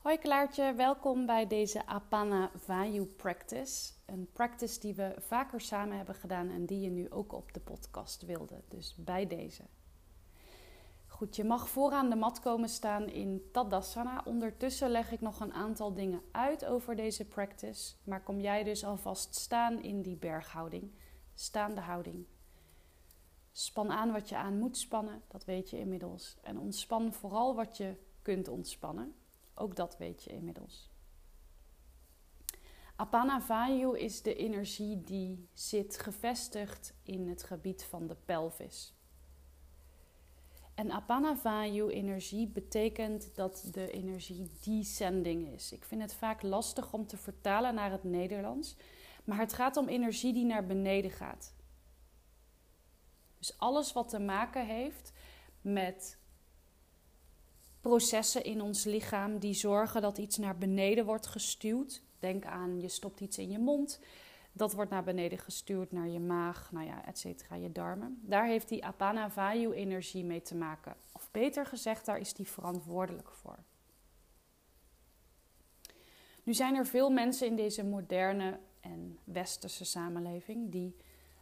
Hoi Klaartje, welkom bij deze Apana Value Practice. Een practice die we vaker samen hebben gedaan en die je nu ook op de podcast wilde. Dus bij deze. Goed, je mag vooraan de mat komen staan in Tadasana. Ondertussen leg ik nog een aantal dingen uit over deze practice. Maar kom jij dus alvast staan in die berghouding, staande houding. Span aan wat je aan moet spannen, dat weet je inmiddels. En ontspan vooral wat je kunt ontspannen. Ook dat weet je inmiddels. Apana Vayu is de energie die zit gevestigd in het gebied van de pelvis. En Apana Vayu energie betekent dat de energie descending is. Ik vind het vaak lastig om te vertalen naar het Nederlands, maar het gaat om energie die naar beneden gaat. Dus alles wat te maken heeft met processen in ons lichaam die zorgen dat iets naar beneden wordt gestuurd. Denk aan je stopt iets in je mond. Dat wordt naar beneden gestuurd naar je maag, nou ja, et cetera, je darmen. Daar heeft die Apana Vayu energie mee te maken. Of beter gezegd, daar is die verantwoordelijk voor. Nu zijn er veel mensen in deze moderne en westerse samenleving die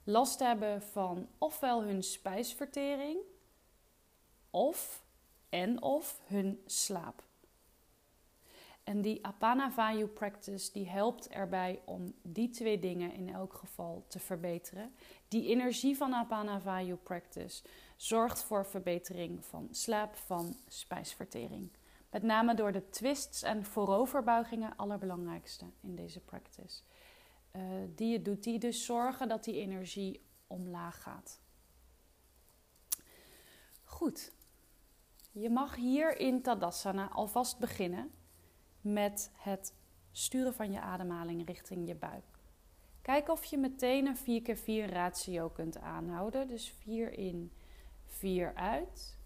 last hebben van ofwel hun spijsvertering of en of hun slaap. En die Apana Vayu practice die helpt erbij om die twee dingen in elk geval te verbeteren. Die energie van Apana Vayu practice zorgt voor verbetering van slaap, van spijsvertering. Met name door de twists en vooroverbuigingen, allerbelangrijkste in deze practice. Uh, die je doet, die dus zorgen dat die energie omlaag gaat. Goed, je mag hier in Tadasana alvast beginnen met het sturen van je ademhaling richting je buik. Kijk of je meteen een 4 keer 4 ratio kunt aanhouden. Dus 4 in, 4 uit.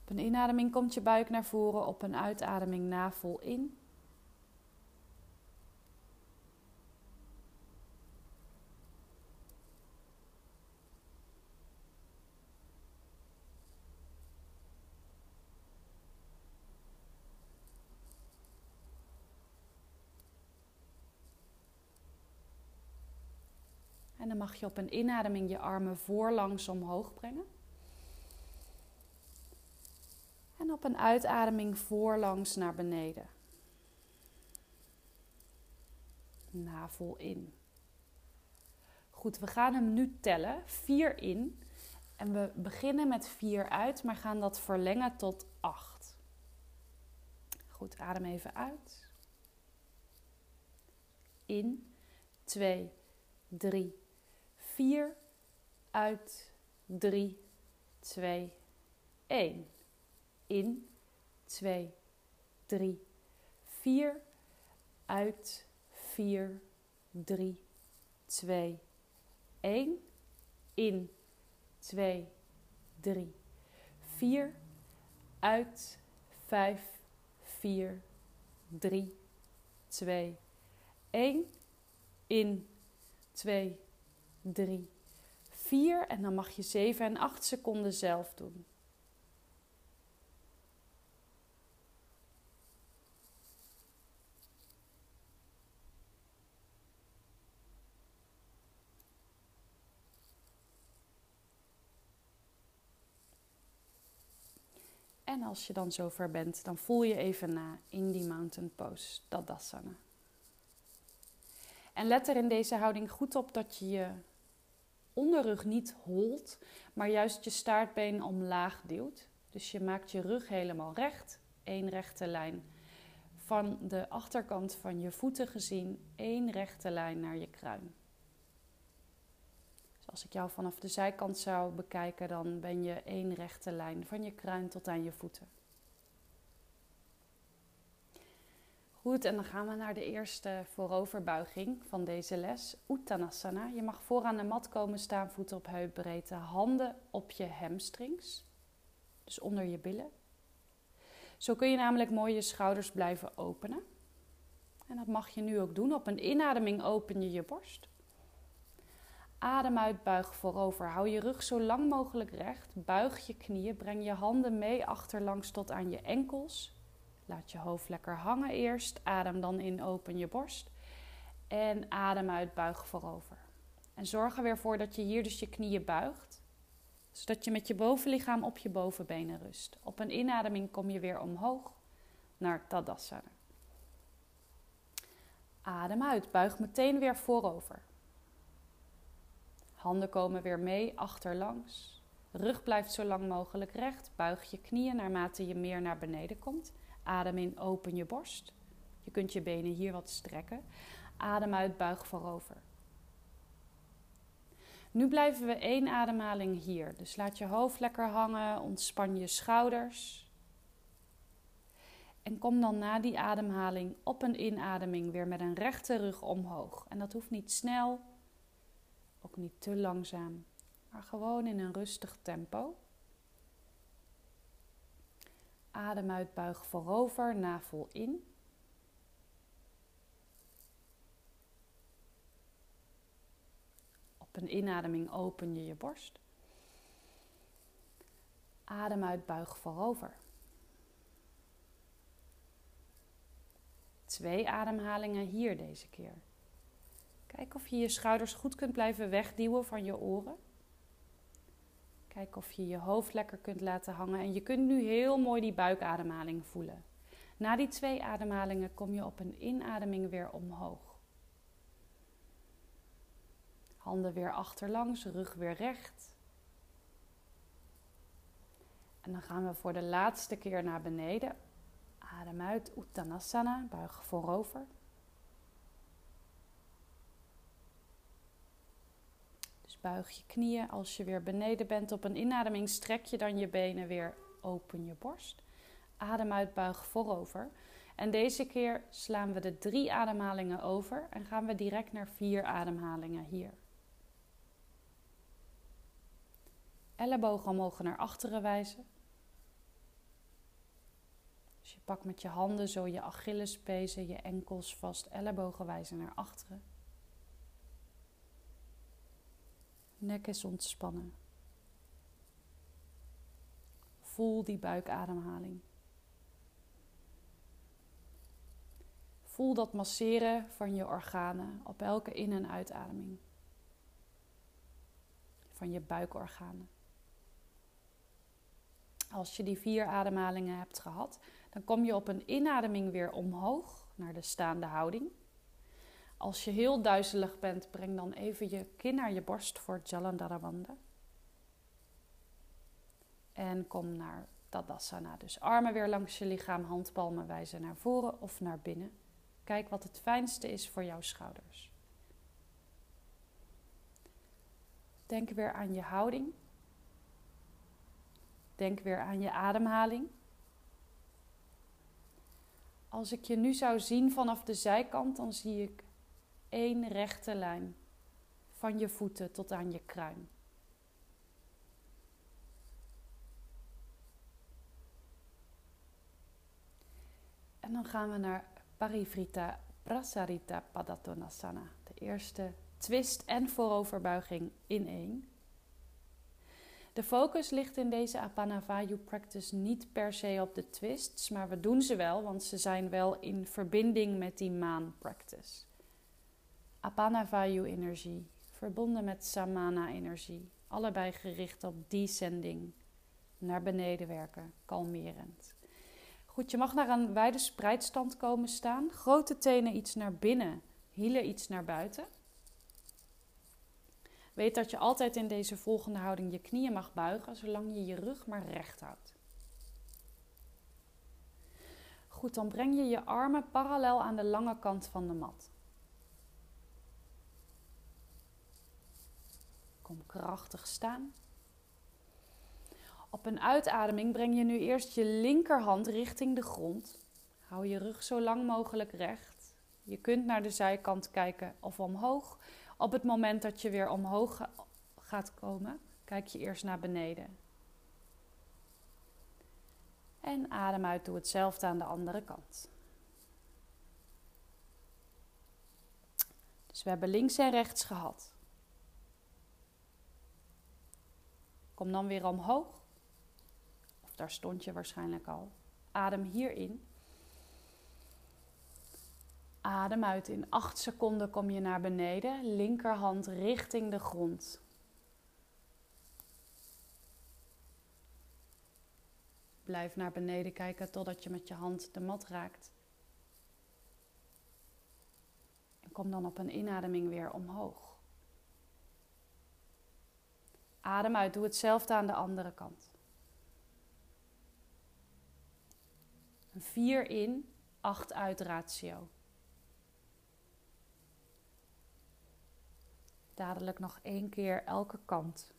Op een inademing komt je buik naar voren, op een uitademing navel in. En dan mag je op een inademing je armen voorlangs omhoog brengen. En op een uitademing voorlangs naar beneden. Navel in. Goed, we gaan hem nu tellen. Vier in. En we beginnen met vier uit, maar gaan dat verlengen tot acht. Goed, adem even uit. In. Twee, drie, 4 uit 3, 2, 1. In 2, 3, 4 uit 4, 3, 2, 1. In 2, 3, 4 uit 5, 4, 3, 2, 1. In 2, 3, 4 en dan mag je 7 en 8 seconden zelf doen. En als je dan zover bent, dan voel je even na in die mountain pose, Tadasana. En let er in deze houding goed op dat je je onderrug niet holt, maar juist je staartbeen omlaag duwt. Dus je maakt je rug helemaal recht, één rechte lijn. Van de achterkant van je voeten gezien, één rechte lijn naar je kruin. Dus als ik jou vanaf de zijkant zou bekijken, dan ben je één rechte lijn van je kruin tot aan je voeten. Goed, en dan gaan we naar de eerste vooroverbuiging van deze les, Uttanasana. Je mag vooraan de mat komen staan, voeten op heupbreedte, handen op je hamstrings, dus onder je billen. Zo kun je namelijk mooi je schouders blijven openen. En dat mag je nu ook doen. Op een inademing open je je borst. Adem uit, buig voorover. Hou je rug zo lang mogelijk recht. Buig je knieën. Breng je handen mee achterlangs tot aan je enkels Laat je hoofd lekker hangen eerst. Adem dan in, open je borst. En adem uit, buig voorover. En zorg er weer voor dat je hier dus je knieën buigt. Zodat je met je bovenlichaam op je bovenbenen rust. Op een inademing kom je weer omhoog naar Tadasana. Adem uit, buig meteen weer voorover. Handen komen weer mee achterlangs. Rug blijft zo lang mogelijk recht. Buig je knieën naarmate je meer naar beneden komt. Adem in, open je borst. Je kunt je benen hier wat strekken. Adem uit, buig voorover. Nu blijven we één ademhaling hier. Dus laat je hoofd lekker hangen, ontspan je schouders. En kom dan na die ademhaling op een inademing weer met een rechte rug omhoog. En dat hoeft niet snel, ook niet te langzaam, maar gewoon in een rustig tempo. Adem uit, buig voorover, navel in. Op een inademing open je je borst. Adem uit, buig voorover. Twee ademhalingen hier deze keer. Kijk of je je schouders goed kunt blijven wegduwen van je oren. Kijk of je je hoofd lekker kunt laten hangen. En je kunt nu heel mooi die buikademhaling voelen. Na die twee ademhalingen kom je op een inademing weer omhoog. Handen weer achterlangs, rug weer recht. En dan gaan we voor de laatste keer naar beneden. Adem uit, Uttanasana, buig voorover. Buig je knieën. Als je weer beneden bent op een inademing, strek je dan je benen weer open je borst. Adem uit, buig voorover. En deze keer slaan we de drie ademhalingen over en gaan we direct naar vier ademhalingen hier. Ellebogen mogen naar achteren wijzen. Dus je pakt met je handen zo je Achillespezen, je enkels vast, ellebogen wijzen naar achteren. Nek is ontspannen. Voel die buikademhaling. Voel dat masseren van je organen op elke in- en uitademing. Van je buikorganen. Als je die vier ademhalingen hebt gehad, dan kom je op een inademing weer omhoog naar de staande houding. Als je heel duizelig bent, breng dan even je kin naar je borst voor Jalandharavanda. En kom naar Tadasana. Dus armen weer langs je lichaam, handpalmen wijzen naar voren of naar binnen. Kijk wat het fijnste is voor jouw schouders. Denk weer aan je houding. Denk weer aan je ademhaling. Als ik je nu zou zien vanaf de zijkant, dan zie ik één rechte lijn van je voeten tot aan je kruin. En dan gaan we naar Parivrita Prasarita Padatonasana. De eerste twist en vooroverbuiging in één. De focus ligt in deze Apanavayu practice niet per se op de twists, maar we doen ze wel, want ze zijn wel in verbinding met die maan practice. Apanavayu-energie, verbonden met Samana-energie, allebei gericht op descending, naar beneden werken, kalmerend. Goed, je mag naar een wijde spreidstand komen staan, grote tenen iets naar binnen, hielen iets naar buiten. Weet dat je altijd in deze volgende houding je knieën mag buigen, zolang je je rug maar recht houdt. Goed, dan breng je je armen parallel aan de lange kant van de mat. Kom krachtig staan. Op een uitademing breng je nu eerst je linkerhand richting de grond. Hou je rug zo lang mogelijk recht. Je kunt naar de zijkant kijken of omhoog. Op het moment dat je weer omhoog gaat komen, kijk je eerst naar beneden. En adem uit, doe hetzelfde aan de andere kant. Dus we hebben links en rechts gehad. Kom dan weer omhoog. Of daar stond je waarschijnlijk al. Adem hierin. Adem uit. In 8 seconden kom je naar beneden. Linkerhand richting de grond. Blijf naar beneden kijken totdat je met je hand de mat raakt. En kom dan op een inademing weer omhoog. Adem uit, doe hetzelfde aan de andere kant. Een 4 in, 8 uit ratio. Dadelijk nog één keer elke kant.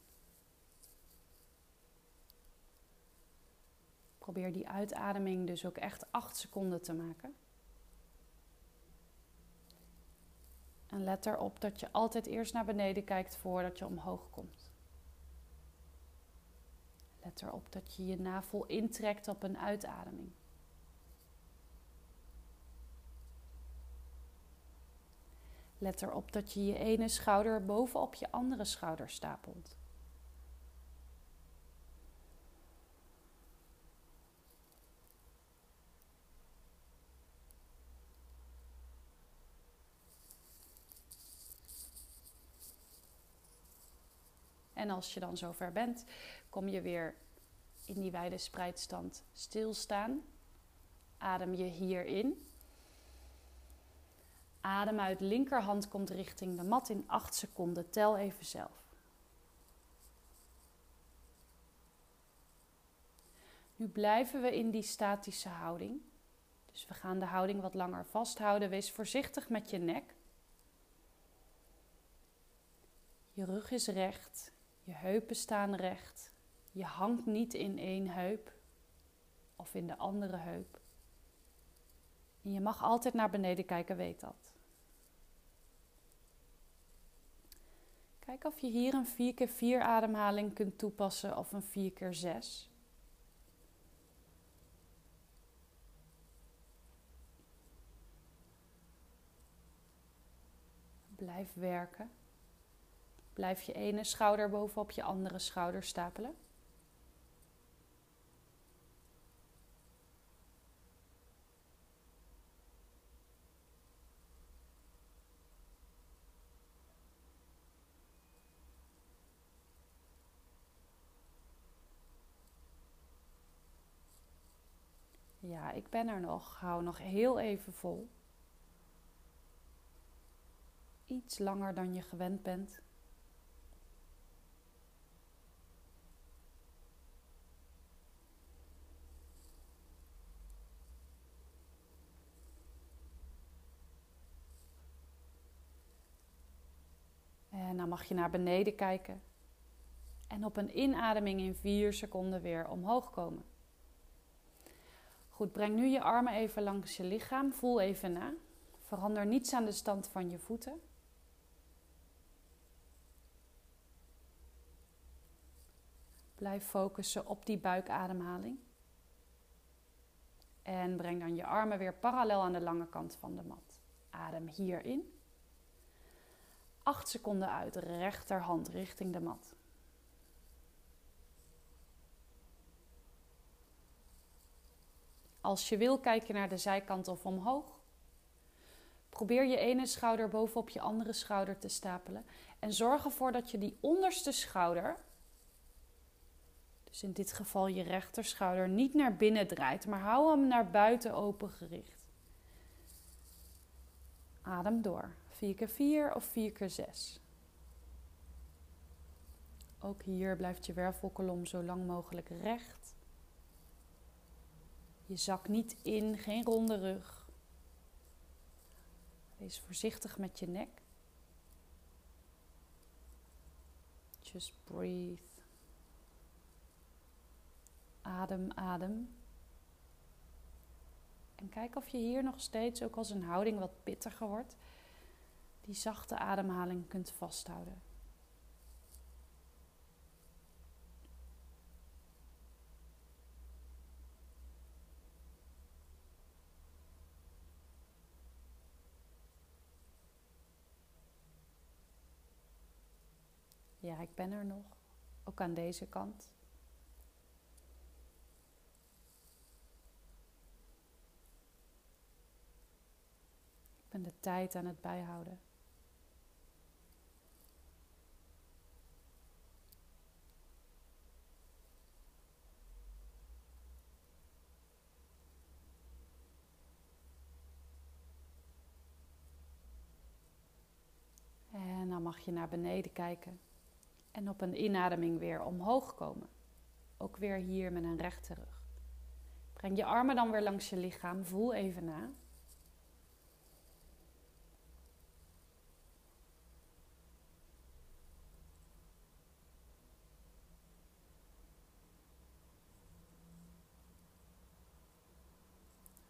Probeer die uitademing dus ook echt 8 seconden te maken. En let erop dat je altijd eerst naar beneden kijkt voordat je omhoog komt. Let erop dat je je navel intrekt op een uitademing. Let erop dat je je ene schouder bovenop je andere schouder stapelt. En als je dan zover bent, kom je weer in die wijde spreidstand stilstaan. Adem je hierin. Adem uit, linkerhand komt richting de mat in 8 seconden. Tel even zelf. Nu blijven we in die statische houding. Dus we gaan de houding wat langer vasthouden. Wees voorzichtig met je nek. Je rug is recht. Je heupen staan recht. Je hangt niet in één heup of in de andere heup. En je mag altijd naar beneden kijken, weet dat. Kijk of je hier een 4 keer 4 ademhaling kunt toepassen of een 4 keer 6. Blijf werken. Blijf je ene schouder bovenop je andere schouder stapelen. Ja, ik ben er nog. Hou nog heel even vol. Iets langer dan je gewend bent. En dan mag je naar beneden kijken. En op een inademing in 4 seconden weer omhoog komen. Goed, breng nu je armen even langs je lichaam. Voel even na. Verander niets aan de stand van je voeten. Blijf focussen op die buikademhaling. En breng dan je armen weer parallel aan de lange kant van de mat. Adem hierin. 8 seconden uit, rechterhand richting de mat. Als je wil, kijk je naar de zijkant of omhoog. Probeer je ene schouder bovenop je andere schouder te stapelen. En zorg ervoor dat je die onderste schouder, dus in dit geval je rechterschouder, niet naar binnen draait, maar hou hem naar buiten open gericht. Adem door. 4 keer 4 of 4 keer 6. Ook hier blijft je wervelkolom zo lang mogelijk recht. Je zak niet in, geen ronde rug. Wees voorzichtig met je nek. Just breathe. Adem, adem. En kijk of je hier nog steeds, ook als een houding wat pittiger wordt, die zachte ademhaling kunt vasthouden. Ja, ik ben er nog. Ook aan deze kant. Ik En de tijd aan het bijhouden. En dan mag je naar beneden kijken. En op een inademing weer omhoog komen. Ook weer hier met een rechte rug. Breng je armen dan weer langs je lichaam. Voel even na.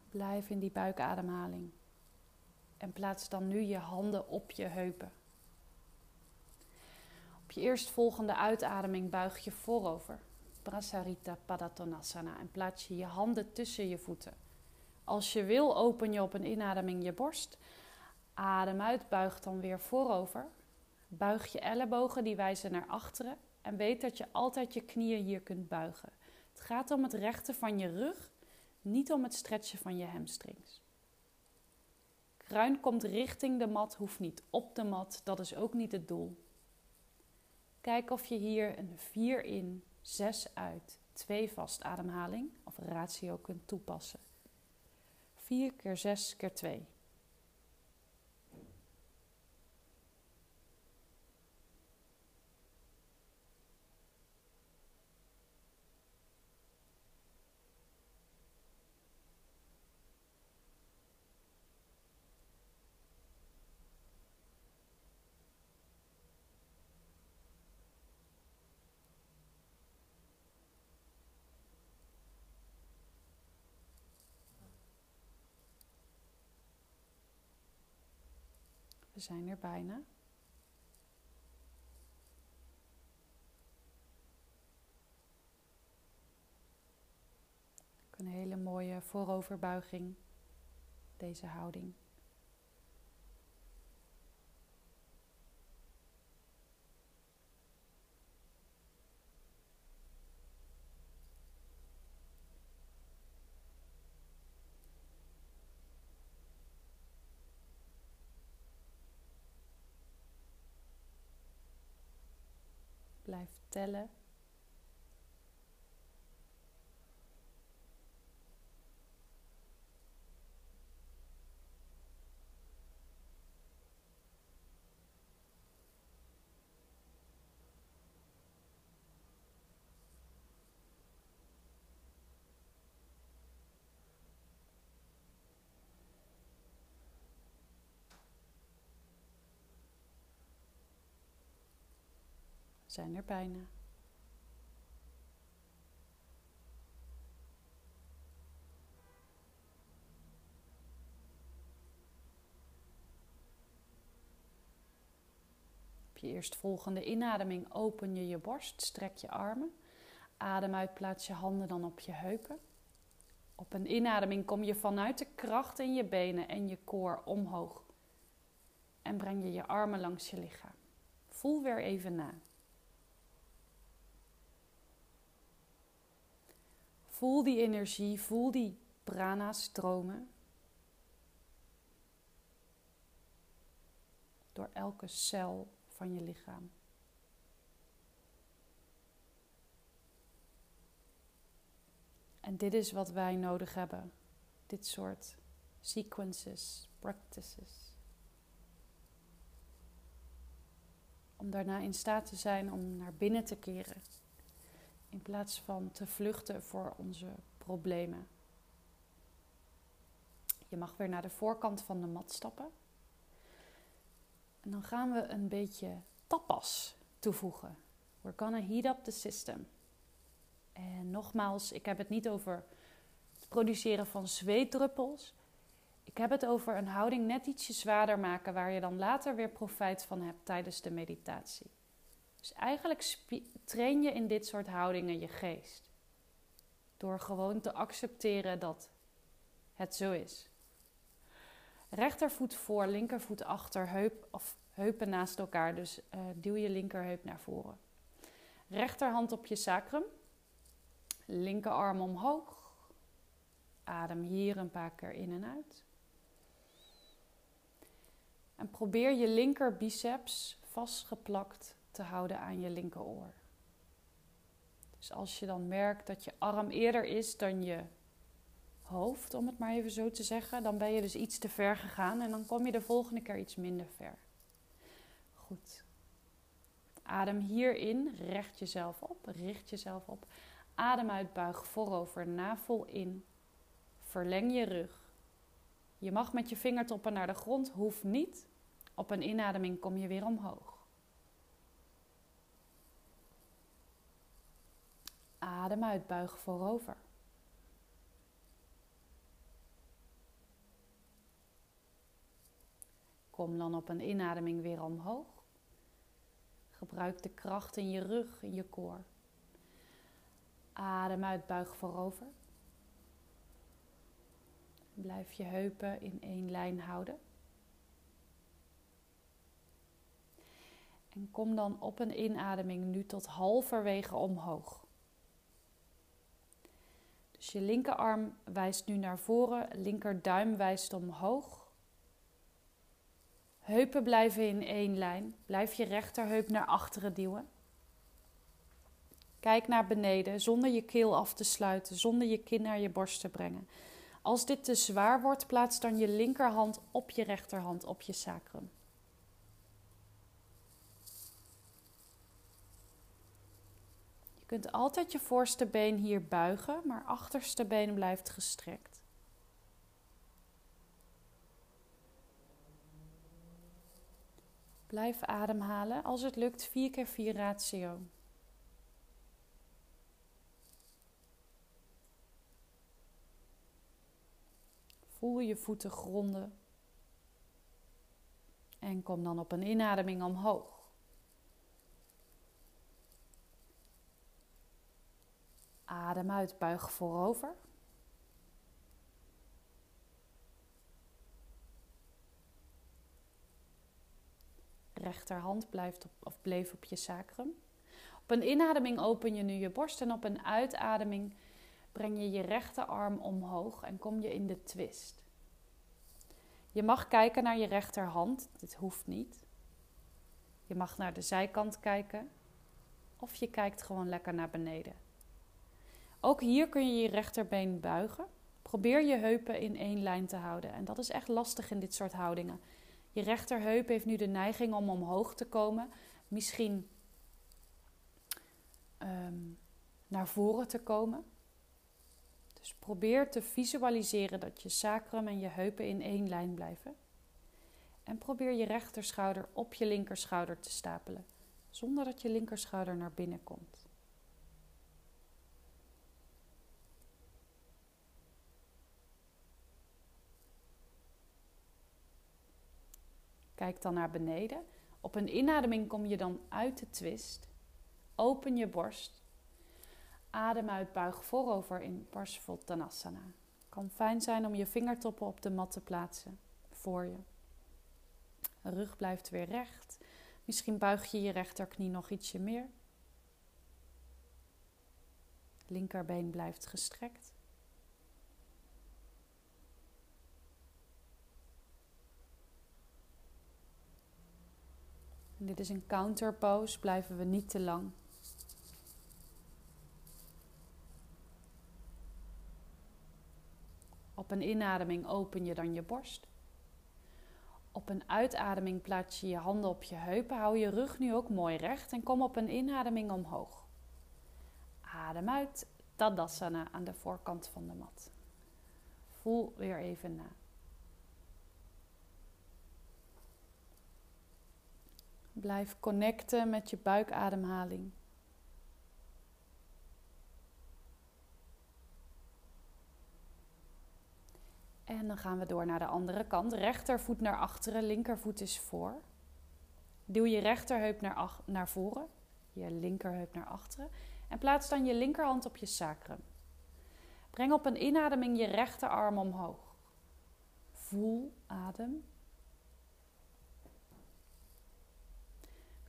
Blijf in die buikademhaling. En plaats dan nu je handen op je heupen. Op je eerstvolgende uitademing buig je voorover. Prasarita Padatonasana. En plaats je je handen tussen je voeten. Als je wil, open je op een inademing je borst. Adem uit, buig dan weer voorover. Buig je ellebogen, die wijzen naar achteren. En weet dat je altijd je knieën hier kunt buigen. Het gaat om het rechten van je rug, niet om het stretchen van je hamstrings. Kruin komt richting de mat, hoeft niet op de mat, dat is ook niet het doel. Kijk of je hier een 4 in, 6 uit, 2 vast ademhaling of ratio kunt toepassen. 4 keer 6 keer 2. Zijn er bijna. Een hele mooie vooroverbuiging, deze houding. Blijf zijn er bijna. Op je eerstvolgende inademing open je je borst, strek je armen. Adem uit, plaats je handen dan op je heupen. Op een inademing kom je vanuit de kracht in je benen en je koor omhoog. En breng je je armen langs je lichaam. Voel weer even na. Voel die energie, voel die prana stromen. Door elke cel van je lichaam. En dit is wat wij nodig hebben. Dit soort sequences, practices. Om daarna in staat te zijn om naar binnen te keren. In plaats van te vluchten voor onze problemen. Je mag weer naar de voorkant van de mat stappen. En dan gaan we een beetje tapas toevoegen. We're gonna heat up the system. En nogmaals, ik heb het niet over het produceren van zweetdruppels. Ik heb het over een houding net ietsje zwaarder maken, waar je dan later weer profijt van hebt tijdens de meditatie. Dus eigenlijk train je in dit soort houdingen je geest. Door gewoon te accepteren dat het zo is. Rechtervoet voor, linkervoet achter, heup, of heupen naast elkaar. Dus uh, duw je linkerheup naar voren. Rechterhand op je sacrum. Linkerarm omhoog. Adem hier een paar keer in en uit. En probeer je linker biceps vastgeplakt te houden aan je linkeroor. Dus als je dan merkt dat je arm eerder is dan je hoofd, om het maar even zo te zeggen, dan ben je dus iets te ver gegaan en dan kom je de volgende keer iets minder ver. Goed. Adem hierin, recht jezelf op, richt jezelf op. Adem uit, buig voorover, navel in. Verleng je rug. Je mag met je vingertoppen naar de grond, hoeft niet. Op een inademing kom je weer omhoog. Adem uit, buig voorover. Kom dan op een inademing weer omhoog. Gebruik de kracht in je rug, in je koor. Adem uit, buig voorover. Blijf je heupen in één lijn houden. En kom dan op een inademing nu tot halverwege omhoog. Dus je linkerarm wijst nu naar voren, linkerduim wijst omhoog. Heupen blijven in één lijn. Blijf je rechterheup naar achteren duwen. Kijk naar beneden zonder je keel af te sluiten, zonder je kin naar je borst te brengen. Als dit te zwaar wordt, plaats dan je linkerhand op je rechterhand op je sacrum. Kunt altijd je voorste been hier buigen, maar achterste been blijft gestrekt. Blijf ademhalen. Als het lukt, vier keer vier ratio. Voel je voeten gronden. En kom dan op een inademing omhoog. Adem uit, buig voorover. rechterhand blijft op, of bleef op je sacrum. Op een inademing open je nu je borst en op een uitademing breng je je rechterarm omhoog en kom je in de twist. Je mag kijken naar je rechterhand, dit hoeft niet. Je mag naar de zijkant kijken of je kijkt gewoon lekker naar beneden. Ook hier kun je je rechterbeen buigen. Probeer je heupen in één lijn te houden en dat is echt lastig in dit soort houdingen. Je rechterheup heeft nu de neiging om omhoog te komen. Misschien ehm, naar voren te komen. Dus probeer te visualiseren dat je sacrum en je heupen in één lijn blijven. En probeer je rechterschouder op je linkerschouder te stapelen, zonder dat je linkerschouder naar binnen komt. Kijk dan naar beneden. Op een inademing kom je dan uit de twist. Open je borst. Adem uit, buig voorover in Parsvottanasana. Kan fijn zijn om je vingertoppen op de mat te plaatsen voor je. Rug blijft weer recht. Misschien buig je je rechterknie nog ietsje meer. Linkerbeen blijft gestrekt. Dit is een counter pose, blijven we niet te lang. Op een inademing open je dan je borst. Op een uitademing plaats je je handen op je heupen. Hou je rug nu ook mooi recht en kom op een inademing omhoog. Adem uit, Tadasana aan de voorkant van de mat. Voel weer even na. Blijf connecten met je buikademhaling. En dan gaan we door naar de andere kant. Rechtervoet naar achteren, linkervoet is voor. Duw je rechterheup naar, naar voren, je linkerheup naar achteren. En plaats dan je linkerhand op je sacrum. Breng op een inademing je rechterarm omhoog. Voel adem.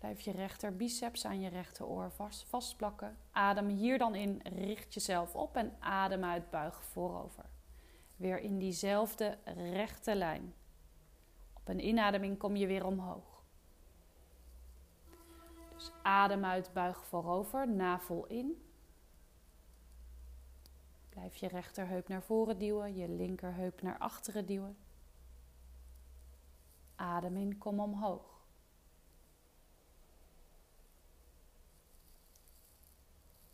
Blijf je rechter biceps aan je rechteroor vast, vastplakken. Adem hier dan in, richt jezelf op en adem uit, buig voorover. Weer in diezelfde rechte lijn. Op een inademing kom je weer omhoog. Dus adem uit, buig voorover, navel in. Blijf je rechterheup naar voren duwen, je linkerheup naar achteren duwen. Adem in, kom omhoog.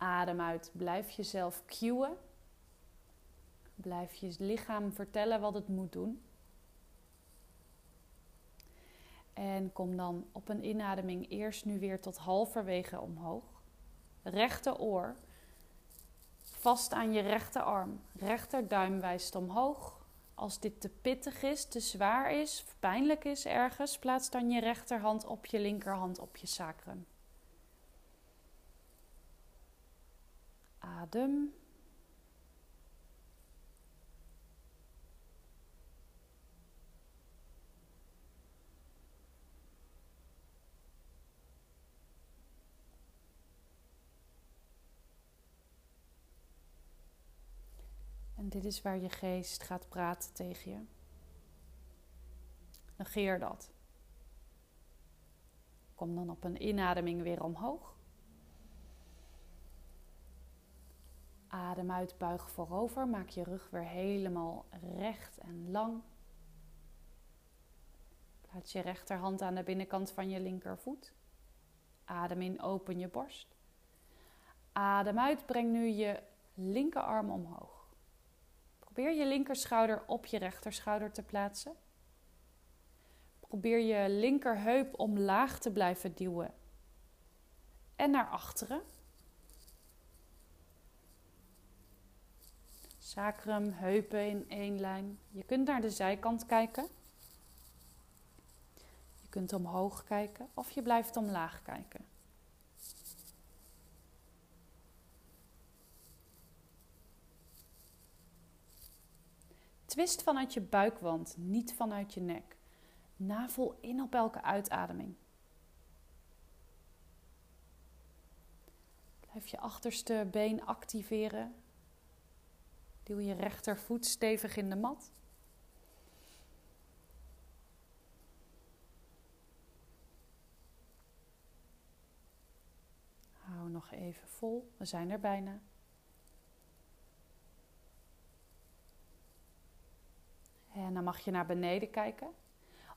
Adem uit, blijf jezelf cueën. Blijf je lichaam vertellen wat het moet doen. En kom dan op een inademing eerst nu weer tot halverwege omhoog. Rechte oor vast aan je rechterarm. Rechterduim wijst omhoog. Als dit te pittig is, te zwaar is, pijnlijk is ergens, plaats dan je rechterhand op je linkerhand op je sacrum. Adem. En dit is waar je geest gaat praten tegen je. Negeer dat. Kom dan op een inademing weer omhoog. Adem uit, buig voorover. Maak je rug weer helemaal recht en lang. Plaats je rechterhand aan de binnenkant van je linkervoet. Adem in, open je borst. Adem uit, breng nu je linkerarm omhoog. Probeer je linkerschouder op je rechterschouder te plaatsen. Probeer je linkerheup omlaag te blijven duwen en naar achteren. Sacrum, heupen in één lijn. Je kunt naar de zijkant kijken. Je kunt omhoog kijken of je blijft omlaag kijken. Twist vanuit je buikwand, niet vanuit je nek. Navel in op elke uitademing. Blijf je achterste been activeren. Duw je rechtervoet stevig in de mat. Hou nog even vol. We zijn er bijna. En dan mag je naar beneden kijken.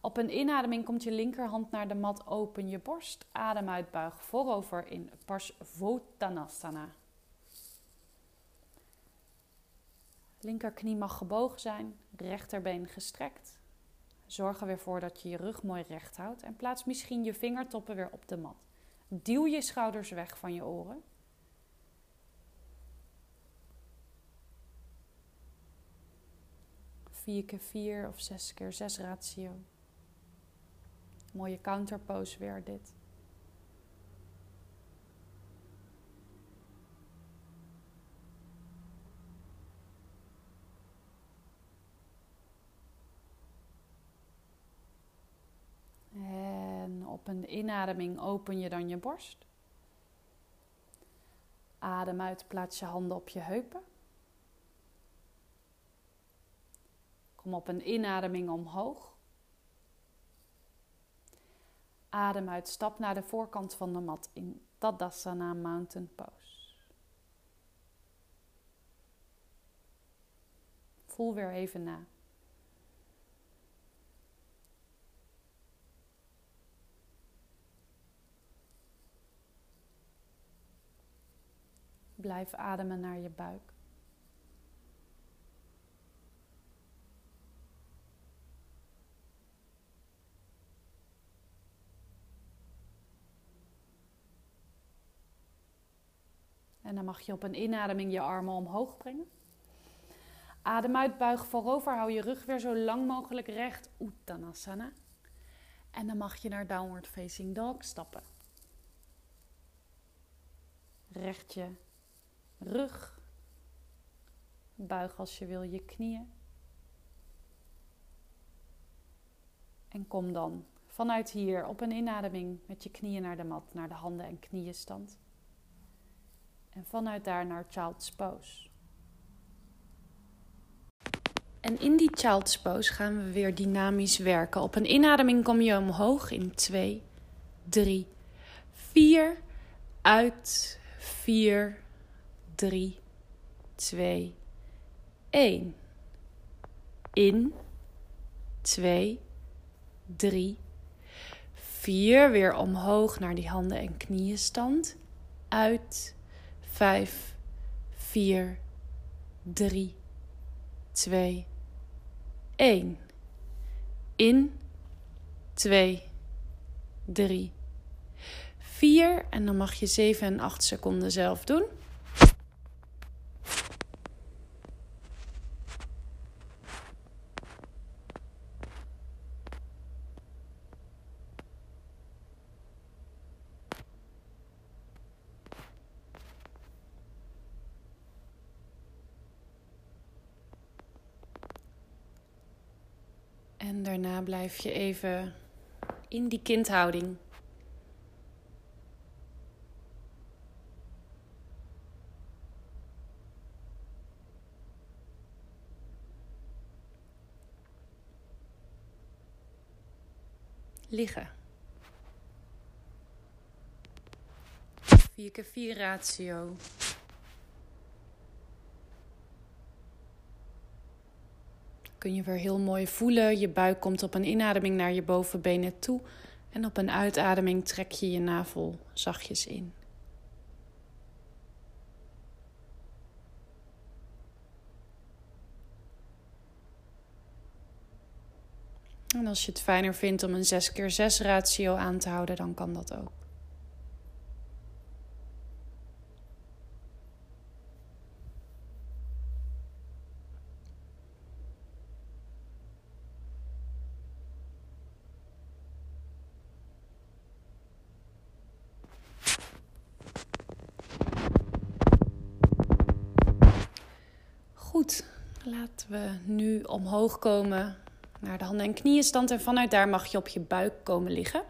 Op een inademing komt je linkerhand naar de mat, open je borst. Adem uit, buig voorover in Parsvottanasana. Linkerknie mag gebogen zijn, rechterbeen gestrekt. Zorg er weer voor dat je je rug mooi recht houdt en plaats misschien je vingertoppen weer op de mat. Duw je schouders weg van je oren. 4 keer 4 of 6 keer 6 ratio. Mooie counterpose weer dit. En op een inademing open je dan je borst. Adem uit, plaats je handen op je heupen. Kom op een inademing omhoog. Adem uit, stap naar de voorkant van de mat in Tadasana Mountain Pose. Voel weer even na. Blijf ademen naar je buik. En dan mag je op een inademing je armen omhoog brengen. Adem uit, buig voorover, hou je rug weer zo lang mogelijk recht. Uttanasana. En dan mag je naar Downward Facing Dog stappen. Recht je rug. Buig als je wil je knieën. En kom dan vanuit hier op een inademing met je knieën naar de mat, naar de handen en knieën stand. En vanuit daar naar Child's Pose. En in die child's pose gaan we weer dynamisch werken. Op een inademing kom je omhoog in 2, 3, 4. Uit 4, 3, 2, 1. In 2, 3, 4. Weer omhoog naar die handen en knieën stand. Uit 5, 4, 3, 2, 1. In 2, 3, 4. En dan mag je 7 en 8 seconden zelf doen. En daarna blijf je even in die kindhouding. Liggen. 4 keer 4 ratio. Kun je weer heel mooi voelen. Je buik komt op een inademing naar je bovenbenen toe. En op een uitademing trek je je navel zachtjes in. En als je het fijner vindt om een 6 keer 6 ratio aan te houden, dan kan dat ook. Goed, laten we nu omhoog komen naar de handen en knieën stand. En vanuit daar mag je op je buik komen liggen.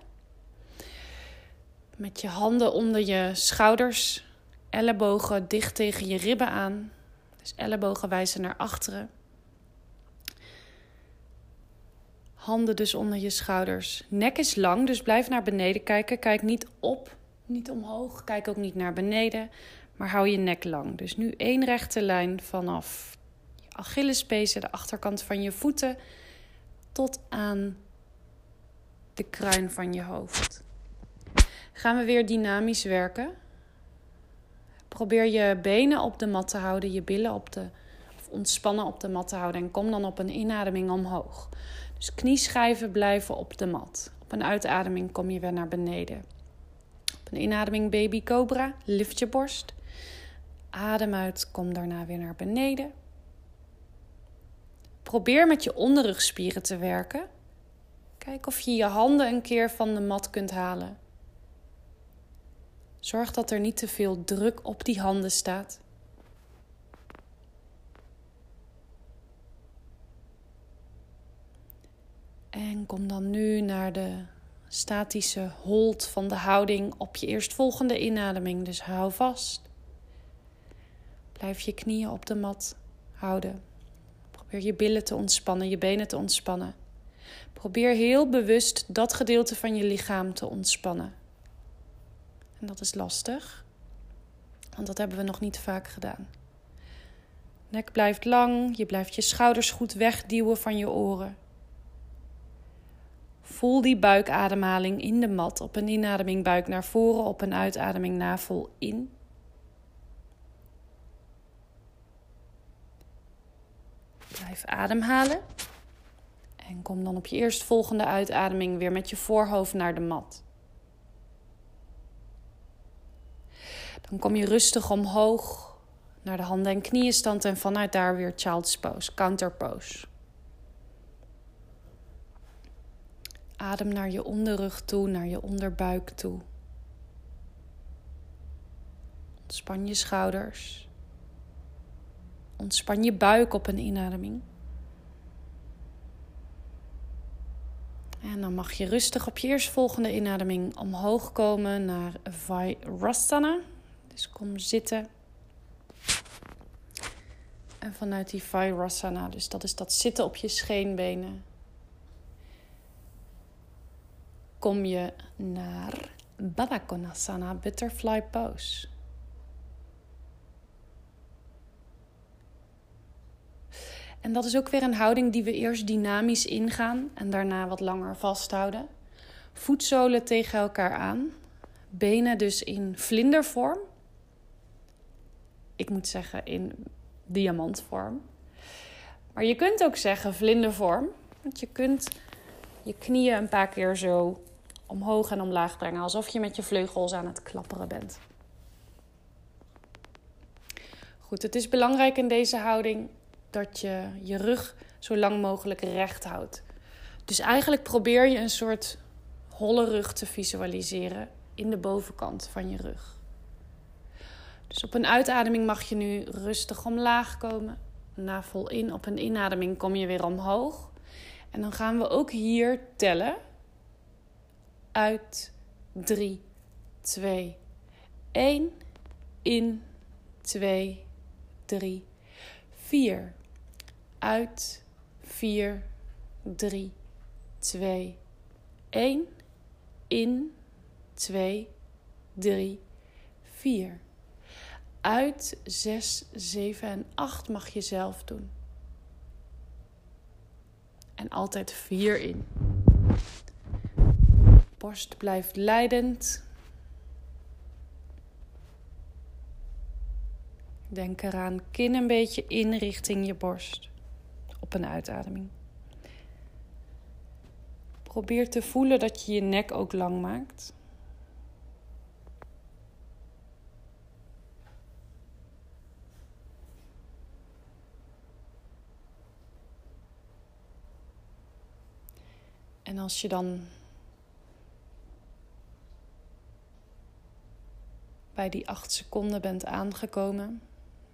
Met je handen onder je schouders, ellebogen dicht tegen je ribben aan. Dus ellebogen wijzen naar achteren. Handen dus onder je schouders. Nek is lang, dus blijf naar beneden kijken. Kijk niet op, niet omhoog. Kijk ook niet naar beneden, maar hou je nek lang. Dus nu één rechte lijn vanaf Achillespezen, de achterkant van je voeten, tot aan de kruin van je hoofd. Gaan we weer dynamisch werken. Probeer je benen op de mat te houden, je billen op de, of ontspannen op de mat te houden. En kom dan op een inademing omhoog. Dus knieschijven blijven op de mat. Op een uitademing kom je weer naar beneden. Op een inademing baby cobra, lift je borst. Adem uit, kom daarna weer naar beneden. Probeer met je onderrugspieren te werken. Kijk of je je handen een keer van de mat kunt halen. Zorg dat er niet te veel druk op die handen staat. En kom dan nu naar de statische hold van de houding op je eerstvolgende inademing. Dus hou vast. Blijf je knieën op de mat houden. Probeer je billen te ontspannen, je benen te ontspannen. Probeer heel bewust dat gedeelte van je lichaam te ontspannen. En dat is lastig, want dat hebben we nog niet vaak gedaan. Nek blijft lang, je blijft je schouders goed wegduwen van je oren. Voel die buikademhaling in de mat. Op een inademing buik naar voren, op een uitademing navel in. Blijf ademhalen. En kom dan op je eerstvolgende uitademing weer met je voorhoofd naar de mat. Dan kom je rustig omhoog naar de handen en knieën stand en vanuit daar weer child's pose, counter pose. Adem naar je onderrug toe, naar je onderbuik toe. Ontspan je schouders. Ontspan je buik op een inademing. En dan mag je rustig op je eerstvolgende inademing omhoog komen naar Virasana. Dus kom zitten. En vanuit die Virasana, dus dat is dat zitten op je scheenbenen, kom je naar Baddha Konasana Butterfly Pose. En dat is ook weer een houding die we eerst dynamisch ingaan en daarna wat langer vasthouden. Voetzolen tegen elkaar aan. Benen dus in vlindervorm. Ik moet zeggen in diamantvorm. Maar je kunt ook zeggen vlindervorm. Want je kunt je knieën een paar keer zo omhoog en omlaag brengen. Alsof je met je vleugels aan het klapperen bent. Goed, het is belangrijk in deze houding dat je je rug zo lang mogelijk recht houdt. Dus eigenlijk probeer je een soort holle rug te visualiseren in de bovenkant van je rug. Dus op een uitademing mag je nu rustig omlaag komen. Na vol in. Op een inademing kom je weer omhoog. En dan gaan we ook hier tellen. Uit 3, 2, 1. In 2, 3, 4 uit 4, 3, 2, 1. In 2, 3, 4. Uit 6, 7 en 8 mag je zelf doen. En altijd 4 in. Borst blijft leidend. Denk eraan, kin een beetje in richting je borst op een uitademing. Probeer te voelen dat je je nek ook lang maakt. En als je dan bij die acht seconden bent aangekomen,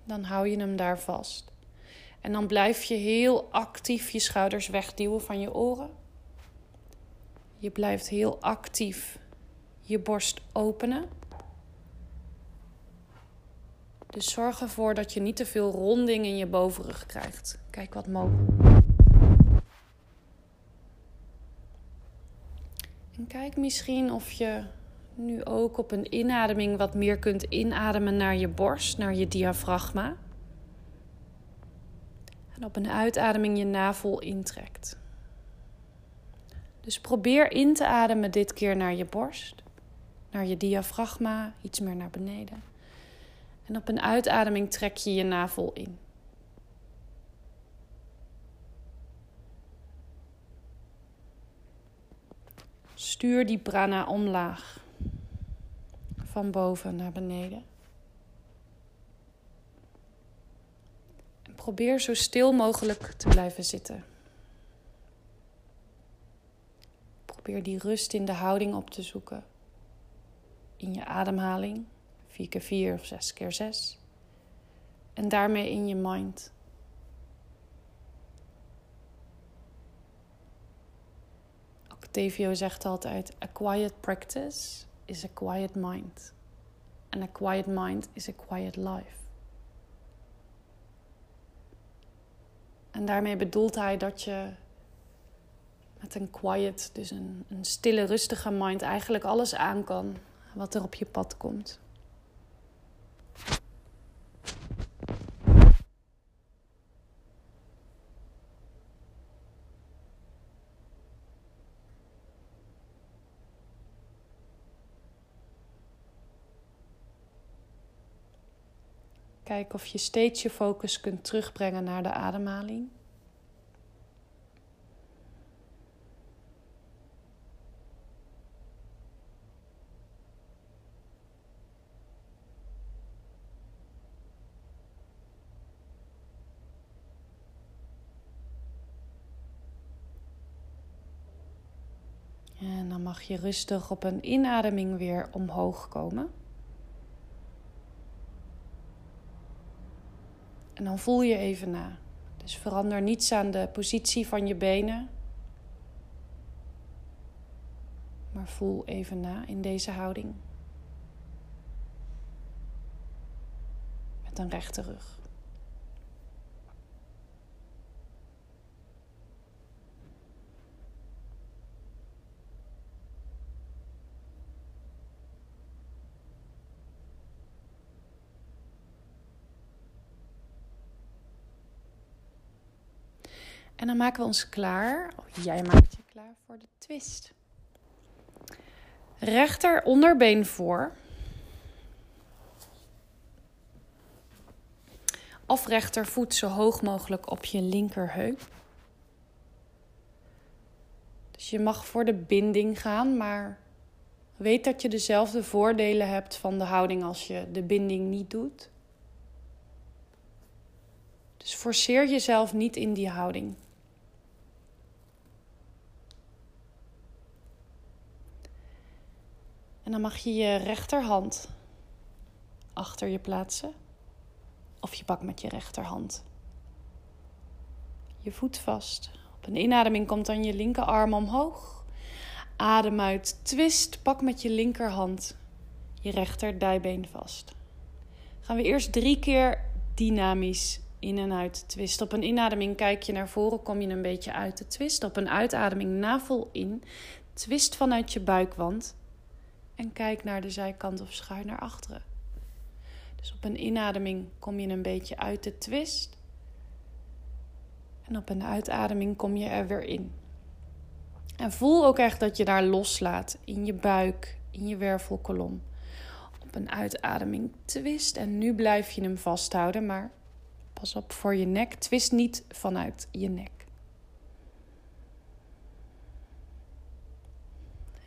dan hou je hem daar vast. En dan blijf je heel actief je schouders wegduwen van je oren. Je blijft heel actief je borst openen. Dus zorg ervoor dat je niet te veel ronding in je bovenrug krijgt. Kijk wat mogelijk. En kijk misschien of je nu ook op een inademing wat meer kunt inademen naar je borst, naar je diafragma. En op een uitademing je navel intrekt. Dus probeer in te ademen dit keer naar je borst, naar je diafragma, iets meer naar beneden. En op een uitademing trek je je navel in. Stuur die prana omlaag, van boven naar beneden. Probeer zo stil mogelijk te blijven zitten. Probeer die rust in de houding op te zoeken. In je ademhaling, 4 keer 4 of 6 keer 6. En daarmee in je mind. Octavio zegt altijd: A quiet practice is a quiet mind. And a quiet mind is a quiet life. En daarmee bedoelt hij dat je met een quiet, dus een, een stille, rustige mind, eigenlijk alles aan kan wat er op je pad komt. Kijk of je steeds je focus kunt terugbrengen naar de ademhaling. En dan mag je rustig op een inademing weer omhoog komen. En dan voel je even na. Dus verander niets aan de positie van je benen. Maar voel even na in deze houding. Met een rechte rug. En dan maken we ons klaar, jij maakt je klaar voor de twist. Rechter onderbeen voor. Of rechtervoet zo hoog mogelijk op je linkerheup. Dus je mag voor de binding gaan, maar weet dat je dezelfde voordelen hebt van de houding als je de binding niet doet. Dus forceer jezelf niet in die houding. En dan mag je je rechterhand achter je plaatsen. Of je pakt met je rechterhand je voet vast. Op een inademing komt dan je linkerarm omhoog. Adem uit, twist, pak met je linkerhand je rechter dijbeen vast. Gaan we eerst drie keer dynamisch in en uit twist. Op een inademing kijk je naar voren, kom je een beetje uit de twist. Op een uitademing navel in, twist vanuit je buikwand en kijk naar de zijkant of schuin naar achteren. Dus op een inademing kom je een beetje uit de twist. En op een uitademing kom je er weer in. En voel ook echt dat je daar loslaat in je buik, in je wervelkolom. Op een uitademing twist en nu blijf je hem vasthouden, maar pas op voor je nek. Twist niet vanuit je nek.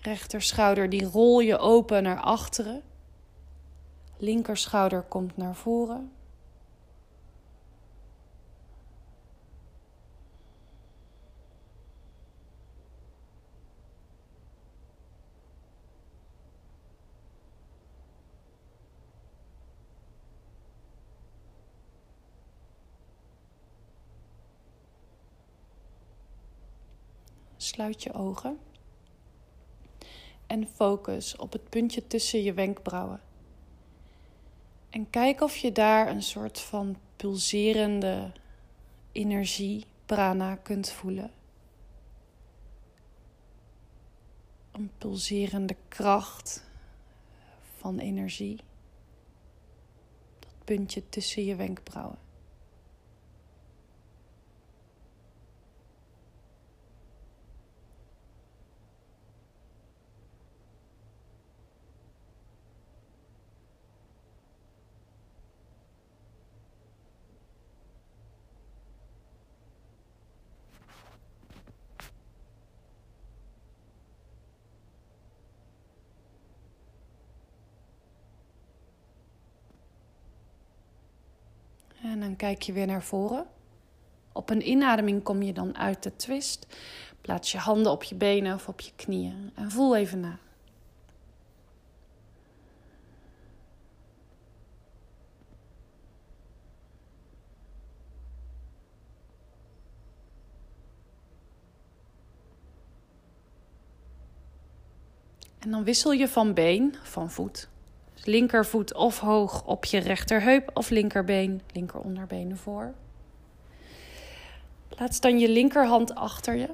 Rechterschouder die rol je open naar achteren. Linkerschouder komt naar voren. Sluit je ogen en focus op het puntje tussen je wenkbrauwen. En kijk of je daar een soort van pulserende energie, prana, kunt voelen. Een pulserende kracht van energie. Dat puntje tussen je wenkbrauwen. En kijk je weer naar voren. Op een inademing kom je dan uit de twist. Plaats je handen op je benen of op je knieën en voel even na. En dan wissel je van been, van voet, linkervoet of hoog op je rechterheup of linkerbeen, linkeronderbeen voor. Plaats dan je linkerhand achter je.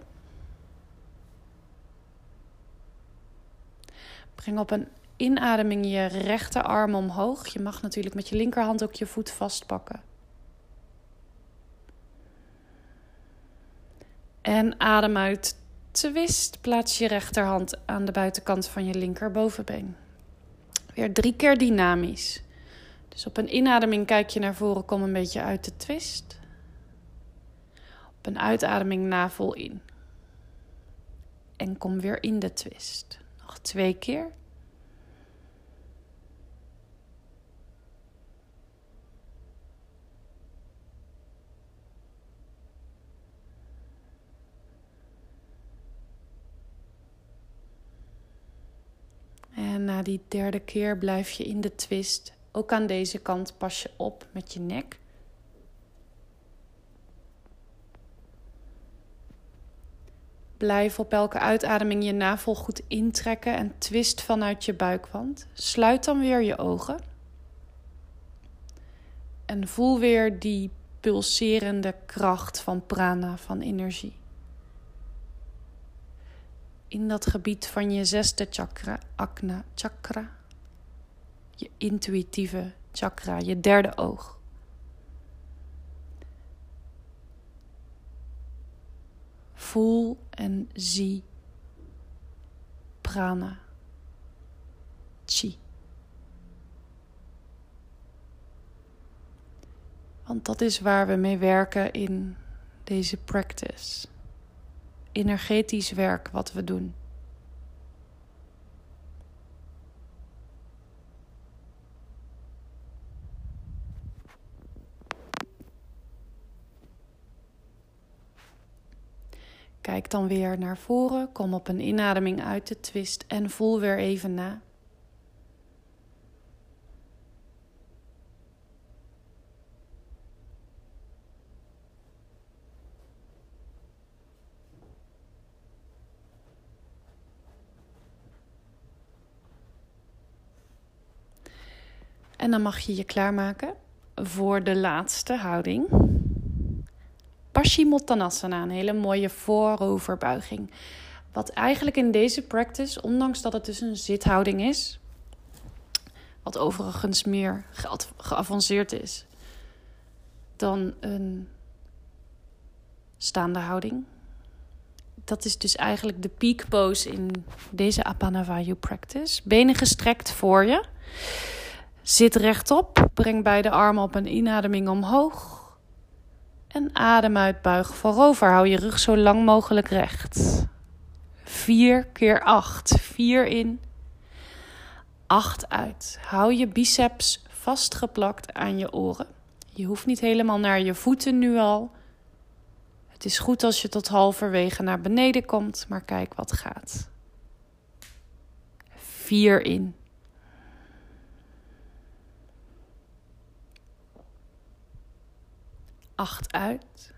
Breng op een inademing je rechterarm omhoog. Je mag natuurlijk met je linkerhand ook je voet vastpakken. En adem uit. Twist. Plaats je rechterhand aan de buitenkant van je linkerbovenbeen. Weer drie keer dynamisch. Dus op een inademing kijk je naar voren, kom een beetje uit de twist. Op een uitademing navel in. En kom weer in de twist. Nog twee keer. En na die derde keer blijf je in de twist. Ook aan deze kant pas je op met je nek. Blijf op elke uitademing je navel goed intrekken en twist vanuit je buikwand. Sluit dan weer je ogen. En voel weer die pulserende kracht van prana, van energie in dat gebied van je zesde chakra, Akna chakra, je intuïtieve chakra, je derde oog. voel en zie prana, chi. Want dat is waar we mee werken in deze practice. Energetisch werk wat we doen. Kijk dan weer naar voren, kom op een inademing uit de twist en voel weer even na. En dan mag je je klaarmaken voor de laatste houding. Paschimottanasana, een hele mooie vooroverbuiging. Wat eigenlijk in deze practice, ondanks dat het dus een zithouding is, wat overigens meer geavanceerd is dan een staande houding. Dat is dus eigenlijk de peak pose in deze Apanavayu practice. Benen gestrekt voor je. Zit rechtop, breng beide armen op een inademing omhoog. En adem uit, buig voorover. Hou je rug zo lang mogelijk recht. Vier keer acht. Vier in. Acht uit. Hou je biceps vastgeplakt aan je oren. Je hoeft niet helemaal naar je voeten nu al. Het is goed als je tot halverwege naar beneden komt, maar kijk wat gaat. Vier in. Acht uit.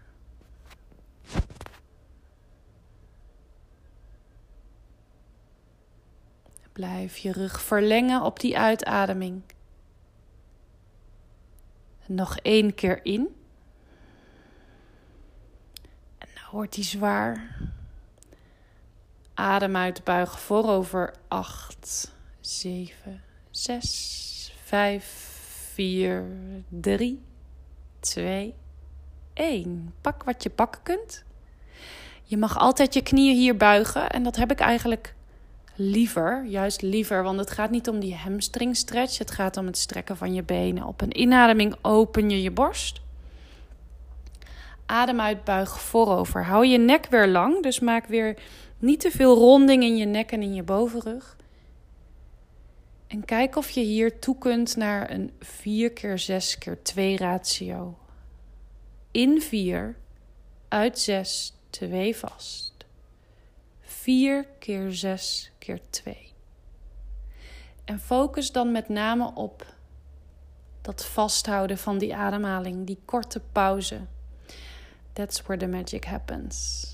Blijf je rug verlengen op die uitademing. Nog één keer in. En nou wordt die zwaar. Adem uit, buig voorover. 8, 7, 6, 5, 4, 3, 2, 1. Pak wat je pakken kunt. Je mag altijd je knieën hier buigen. En dat heb ik eigenlijk liever. Juist liever, want het gaat niet om die hamstring stretch. Het gaat om het strekken van je benen. Op een inademing open je je borst. Adem uit, buig voorover. Hou je nek weer lang. Dus maak weer niet te veel ronding in je nek en in je bovenrug. En kijk of je hier toe kunt naar een 4 keer 6 keer 2 ratio in 4, uit 6, 2 vast. 4 keer 6 keer 2. En focus dan met name op dat vasthouden van die ademhaling, die korte pauze. That's where the magic happens.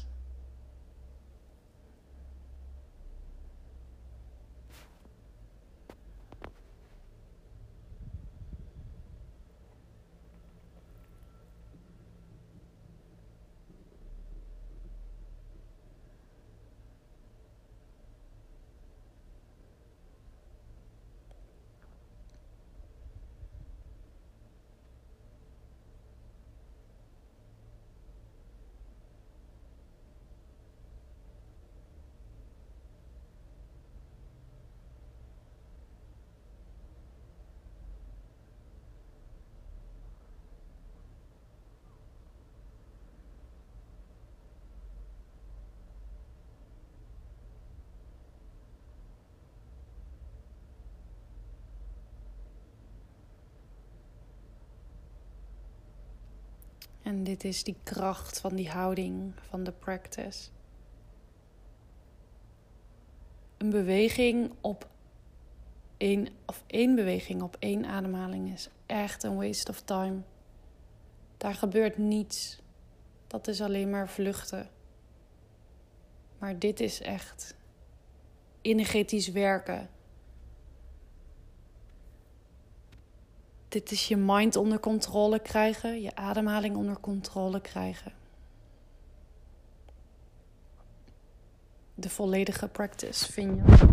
En dit is die kracht van die houding van de practice. Een beweging op één, of één beweging op één ademhaling is echt een waste of time. Daar gebeurt niets. Dat is alleen maar vluchten. Maar dit is echt energetisch werken. Dit is je mind onder controle krijgen, je ademhaling onder controle krijgen. De volledige practice vind je.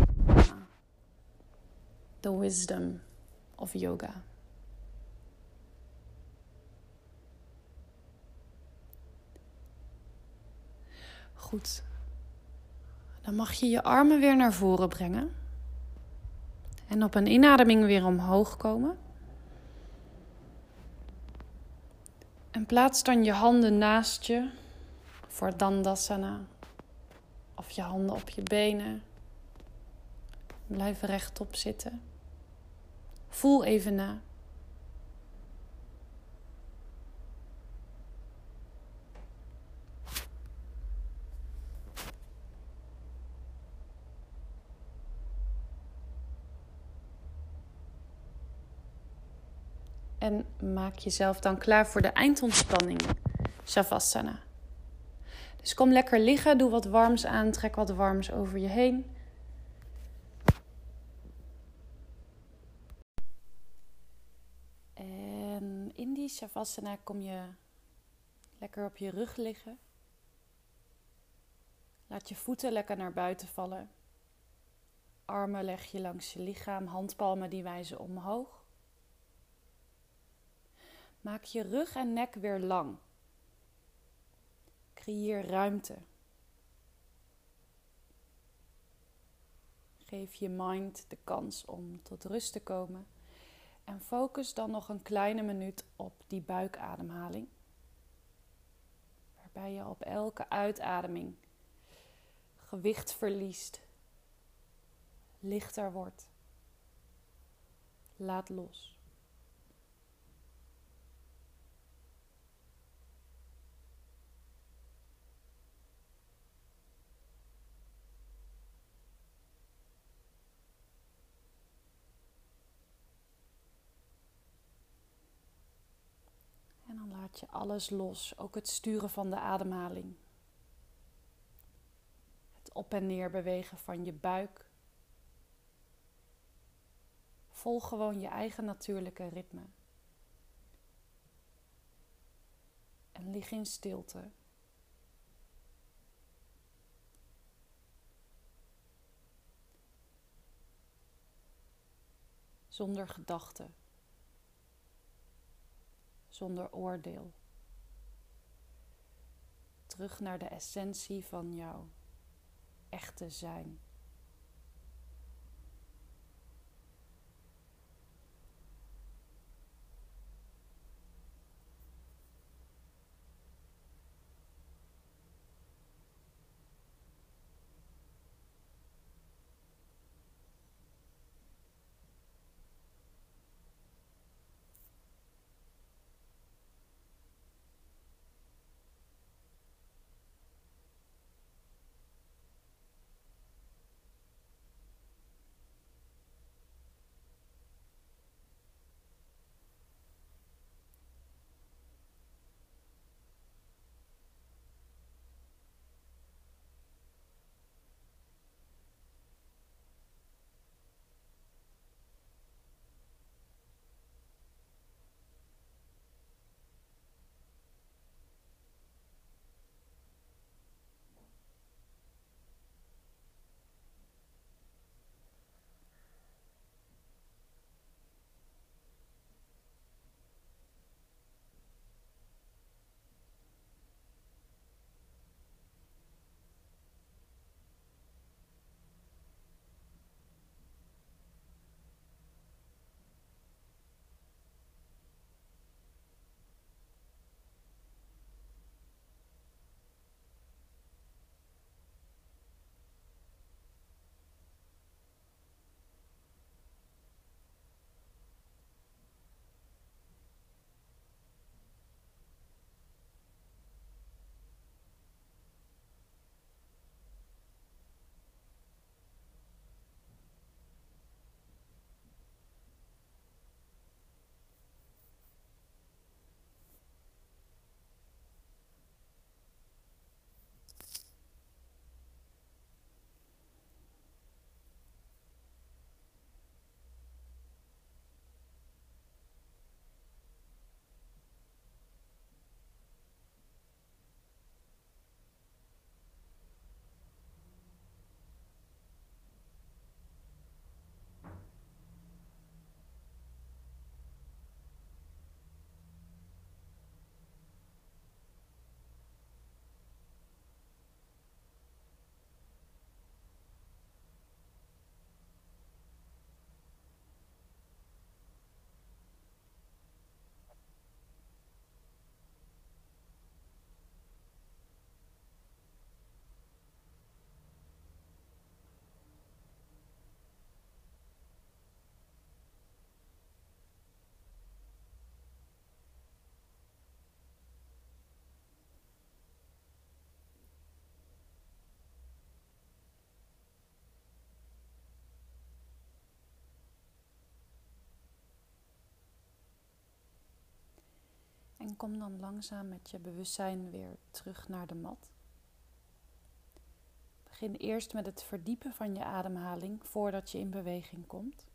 The wisdom of yoga. Goed. Dan mag je je armen weer naar voren brengen. En op een inademing weer omhoog komen. En plaats dan je handen naast je voor Dandasana. Of je handen op je benen. Blijf rechtop zitten. Voel even na. En maak jezelf dan klaar voor de eindontspanning, Shavasana. Dus kom lekker liggen, doe wat warms aan, trek wat warms over je heen. En in die Shavasana kom je lekker op je rug liggen. Laat je voeten lekker naar buiten vallen. Armen leg je langs je lichaam, handpalmen die wijzen omhoog. Maak je rug en nek weer lang. Creëer ruimte. Geef je mind de kans om tot rust te komen. En focus dan nog een kleine minuut op die buikademhaling. Waarbij je op elke uitademing gewicht verliest, lichter wordt. Laat los. Laat je alles los, ook het sturen van de ademhaling. Het op en neer bewegen van je buik. Volg gewoon je eigen natuurlijke ritme. En lig in stilte. Zonder gedachten zonder oordeel. Terug naar de essentie van jouw echte zijn. En kom dan langzaam met je bewustzijn weer terug naar de mat. Begin eerst met het verdiepen van je ademhaling voordat je in beweging komt.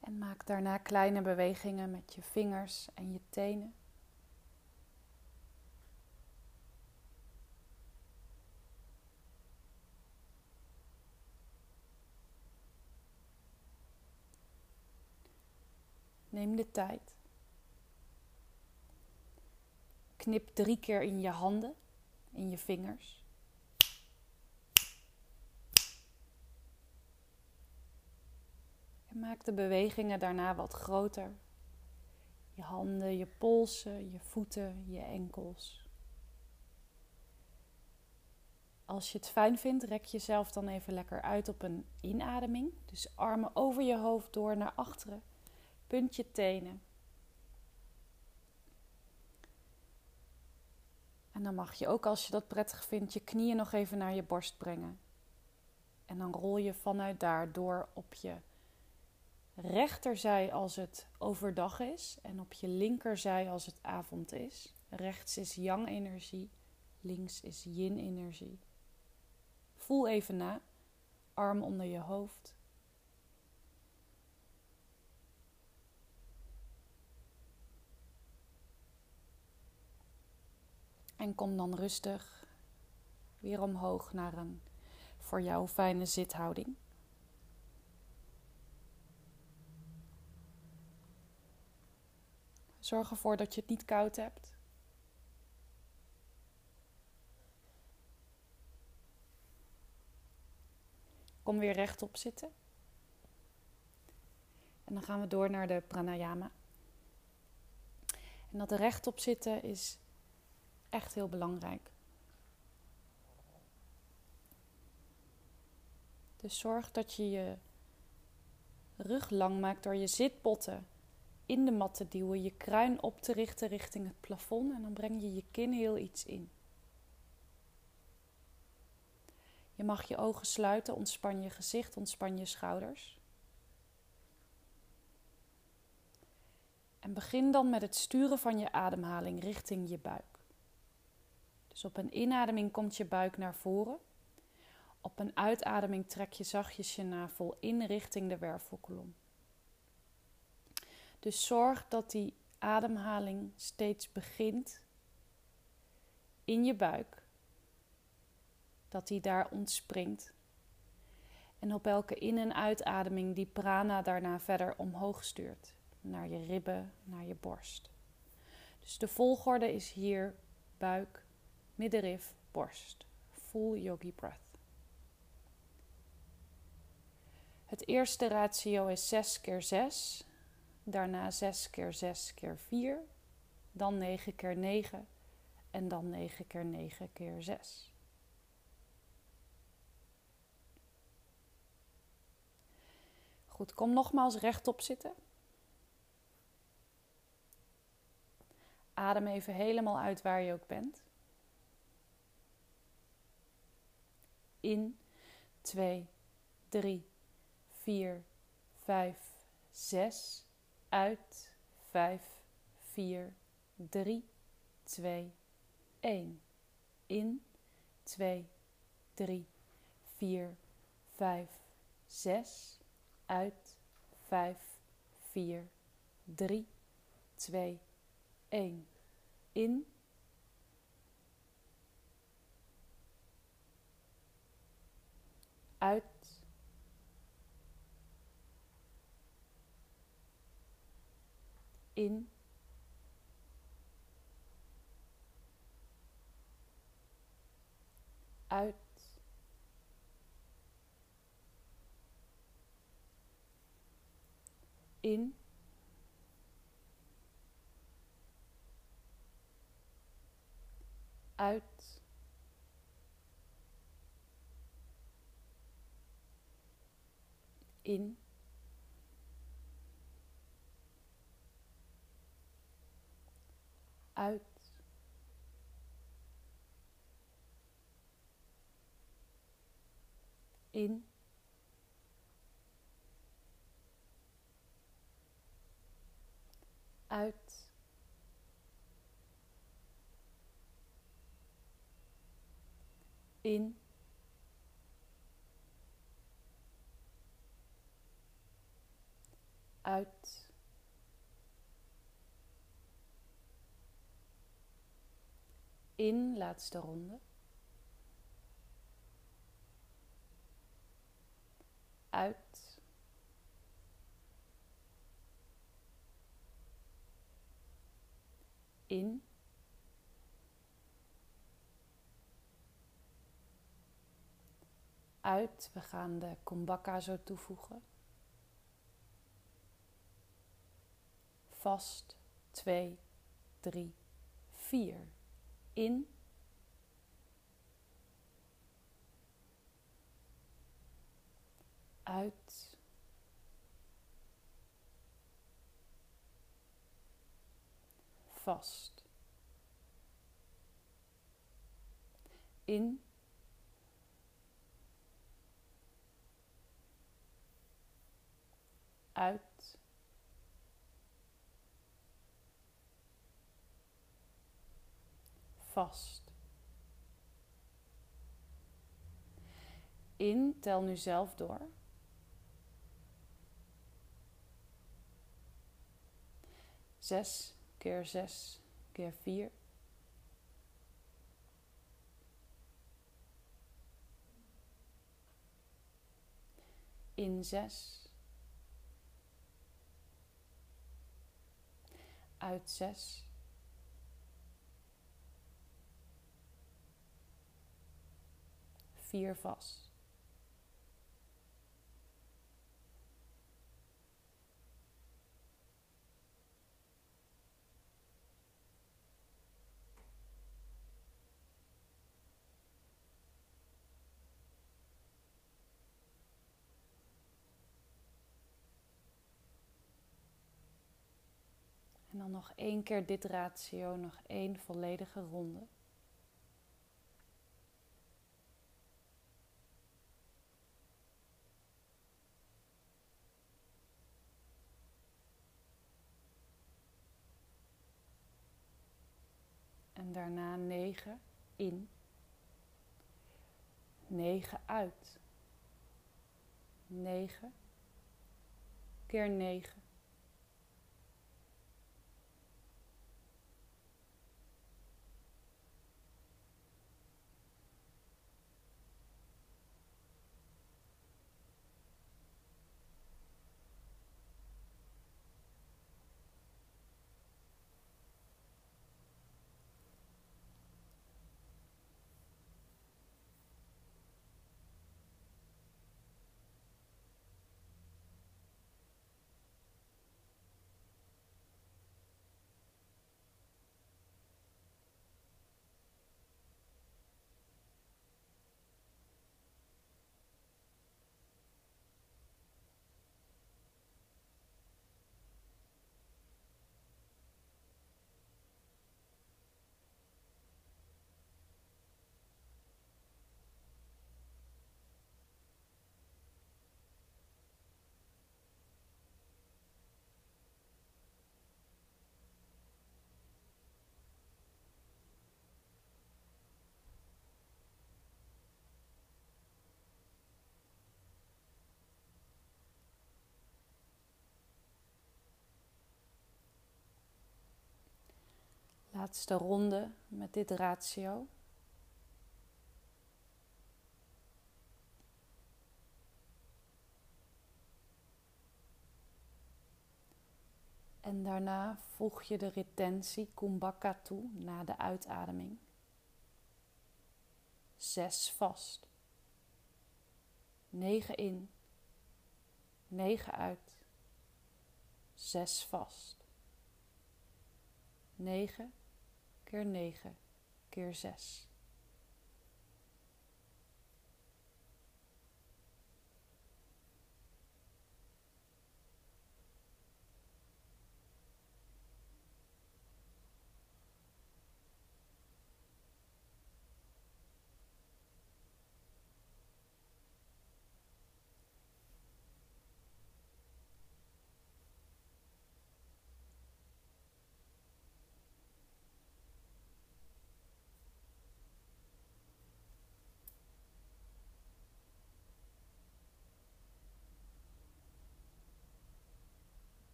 En maak daarna kleine bewegingen met je vingers en je tenen. Neem de tijd. Knip drie keer in je handen, in je vingers. En maak de bewegingen daarna wat groter. Je handen, je polsen, je voeten, je enkels. Als je het fijn vindt, rek jezelf dan even lekker uit op een inademing. Dus armen over je hoofd door naar achteren. Punt je tenen. En dan mag je ook, als je dat prettig vindt, je knieën nog even naar je borst brengen. En dan rol je vanuit daar door op je rechterzij als het overdag is en op je linkerzij als het avond is. Rechts is yang-energie, links is yin-energie. Voel even na, arm onder je hoofd. En kom dan rustig weer omhoog naar een voor jou fijne zithouding. Zorg ervoor dat je het niet koud hebt. Kom weer rechtop zitten. En dan gaan we door naar de pranayama. En dat rechtop zitten is echt heel belangrijk. Dus zorg dat je je rug lang maakt door je zitpotten in de mat te duwen, je kruin op te richten richting het plafond en dan breng je je kin heel iets in. Je mag je ogen sluiten, ontspan je gezicht, ontspan je schouders. En begin dan met het sturen van je ademhaling richting je buik. Dus op een inademing komt je buik naar voren. Op een uitademing trek je zachtjes je navel in richting de wervelkolom. Dus zorg dat die ademhaling steeds begint in je buik. Dat die daar ontspringt. En op elke in- en uitademing die prana daarna verder omhoog stuurt. Naar je ribben, naar je borst. Dus de volgorde is hier buik, middenrif, borst. Full yogi breath. Het eerste ratio is 6 keer 6 daarna 6 keer 6 keer 4, dan 9 keer 9 en dan 9 keer 9 keer 6. Goed, kom nogmaals rechtop zitten. Adem even helemaal uit waar je ook bent. In 2, 3, 4, 5, 6 uit 5, 4, 3, 2, 1. In 2, 3, 4, 5, 6. Uit 5, 4, 3, 2, 1. In. Uit in. Uit. In. Uit. In. uit. In. Uit. In. Uit. In, laatste ronde. Uit. In. Uit. We gaan de kumbhaka zo toevoegen. Vast. 2, 3, 4 in. Uit. Vast. In. Uit. Vast. In, tel nu zelf door. Zes keer zes keer vier. In zes. Uit zes. Vier vast. En dan nog één keer dit ratio, nog één volledige ronde. En daarna 9 in. 9 uit. 9 keer 9. Laatste ronde met dit ratio. En daarna voeg je de retentie kumbhaka toe na de uitademing. Zes vast. Negen in. Negen uit. Zes vast. Negen keer 9 keer 6.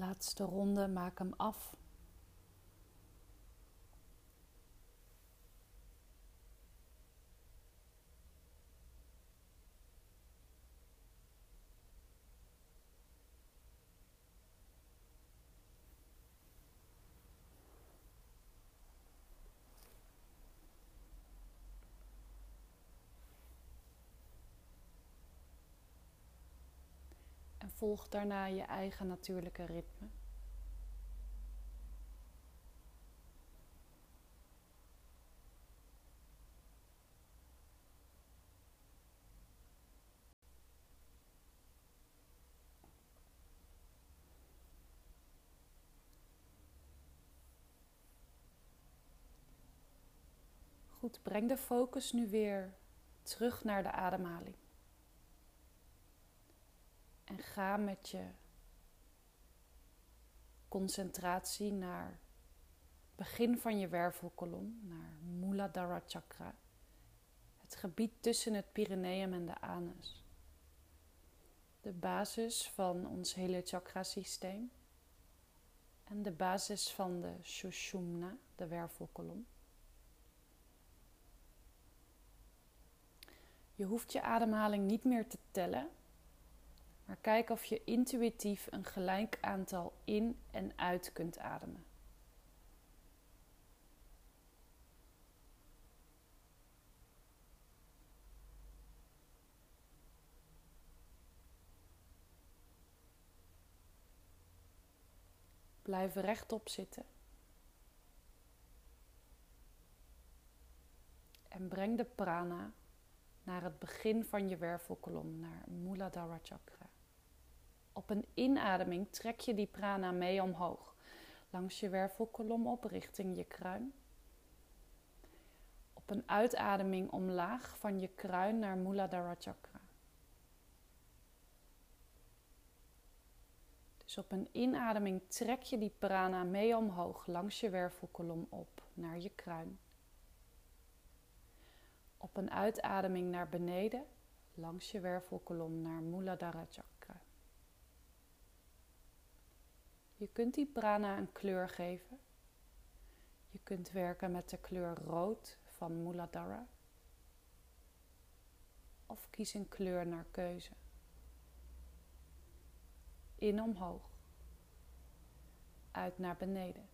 Laatste ronde, maak hem af. En volg daarna je eigen natuurlijke ritme. Goed, breng de focus nu weer terug naar de ademhaling. En ga met je concentratie naar begin van je wervelkolom, naar Muladhara Chakra. Het gebied tussen het Pyreneum en de anus. De basis van ons hele chakrasysteem. En de basis van de Sushumna, de wervelkolom. Je hoeft je ademhaling niet meer te tellen, maar kijk of je intuïtief een gelijk aantal in en uit kunt ademen. Blijf rechtop zitten. En breng de prana naar het begin van je wervelkolom, naar Muladhara Chakra. Op een inademing trek je die prana mee omhoog, langs je wervelkolom op richting je kruin. Op een uitademing omlaag van je kruin naar Muladhara Chakra. Dus op een inademing trek je die prana mee omhoog langs je wervelkolom op naar je kruin. Op een uitademing naar beneden, langs je wervelkolom naar Muladhara Chakra. Je kunt die prana een kleur geven. Je kunt werken met de kleur rood van Muladhara. Of kies een kleur naar keuze. In omhoog. Uit naar beneden.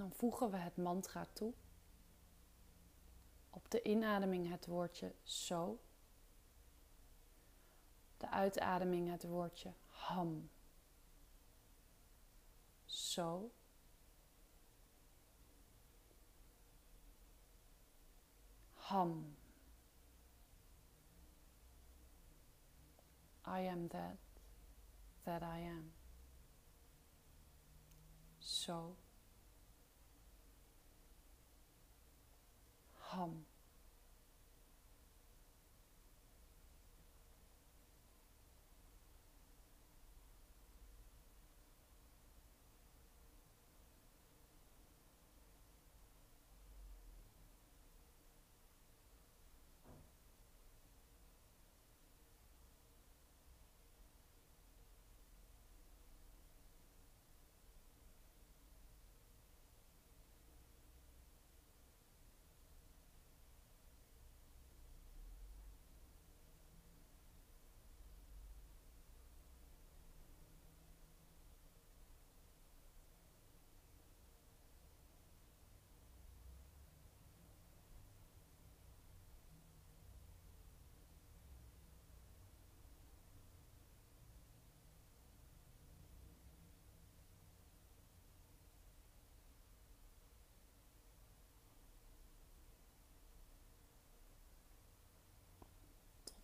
Dan voegen we het mantra toe. Op de inademing het woordje zo. De uitademing het woordje ham. Zo. Ham. I am that, that I am. Zo. Ham.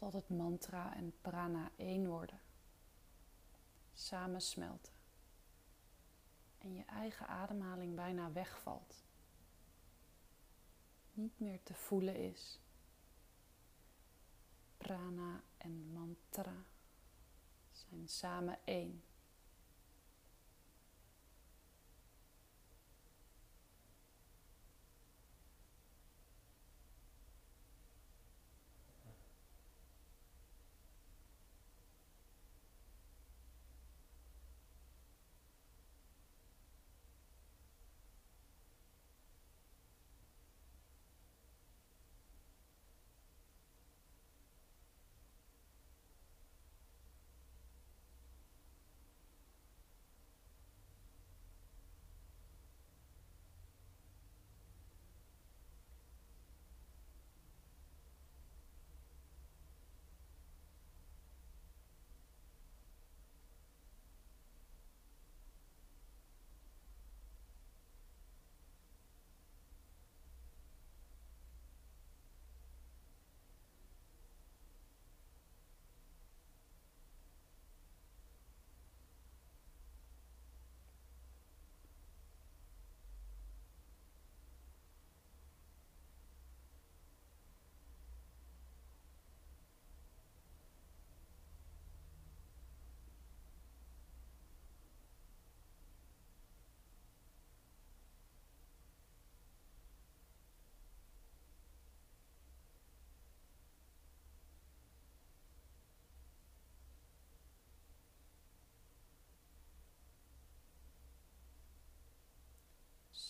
Totdat het mantra en prana één worden. Samen smelten. En je eigen ademhaling bijna wegvalt. Niet meer te voelen is. Prana en mantra zijn samen één.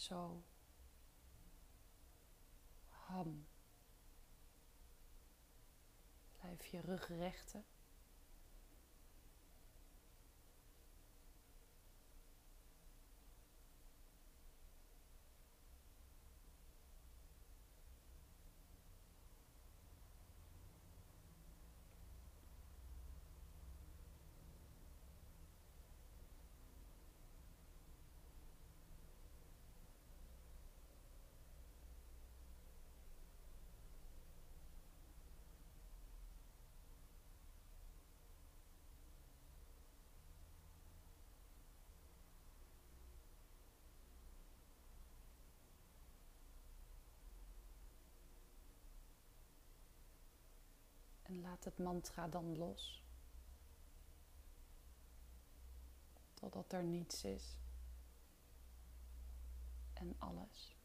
Zo. Ham. Blijf je rug rechten. En laat het mantra dan los. Totdat er niets is. En alles.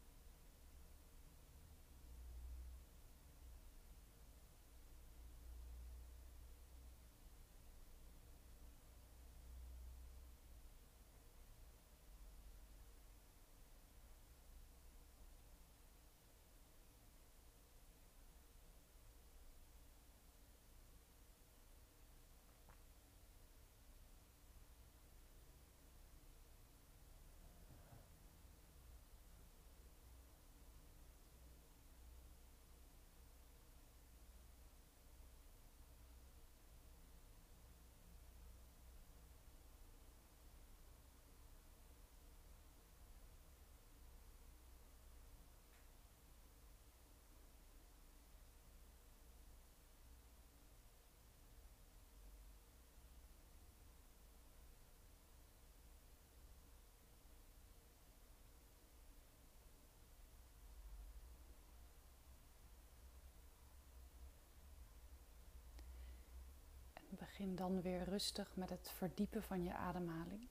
Begin dan weer rustig met het verdiepen van je ademhaling.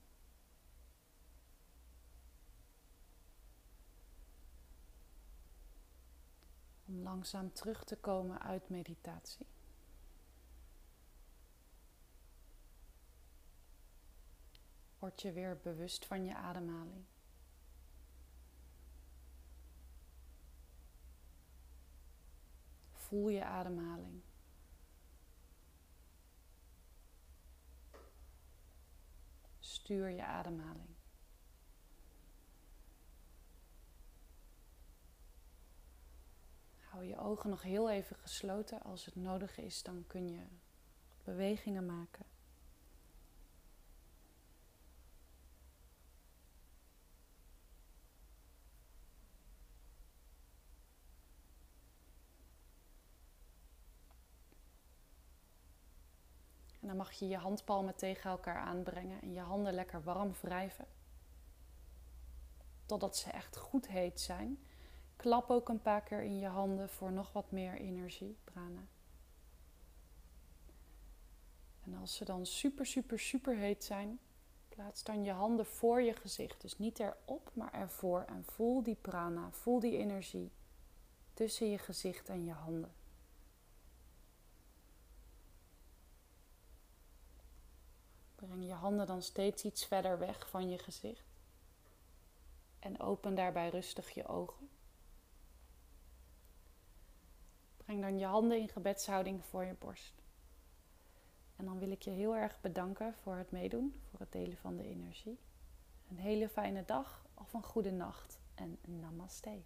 Om langzaam terug te komen uit meditatie. Word je weer bewust van je ademhaling. Voel je ademhaling. Stuur je ademhaling. Hou je ogen nog heel even gesloten. Als het nodig is, dan kun je bewegingen maken. Mag je je handpalmen tegen elkaar aanbrengen en je handen lekker warm wrijven. Totdat ze echt goed heet zijn. Klap ook een paar keer in je handen voor nog wat meer energie, prana. En als ze dan super, super, super heet zijn, plaats dan je handen voor je gezicht. Dus niet erop, maar ervoor. En voel die prana, voel die energie tussen je gezicht en je handen. Breng je handen dan steeds iets verder weg van je gezicht. En open daarbij rustig je ogen. Breng dan je handen in gebedshouding voor je borst. En dan wil ik je heel erg bedanken voor het meedoen, voor het delen van de energie. Een hele fijne dag of een goede nacht en namaste.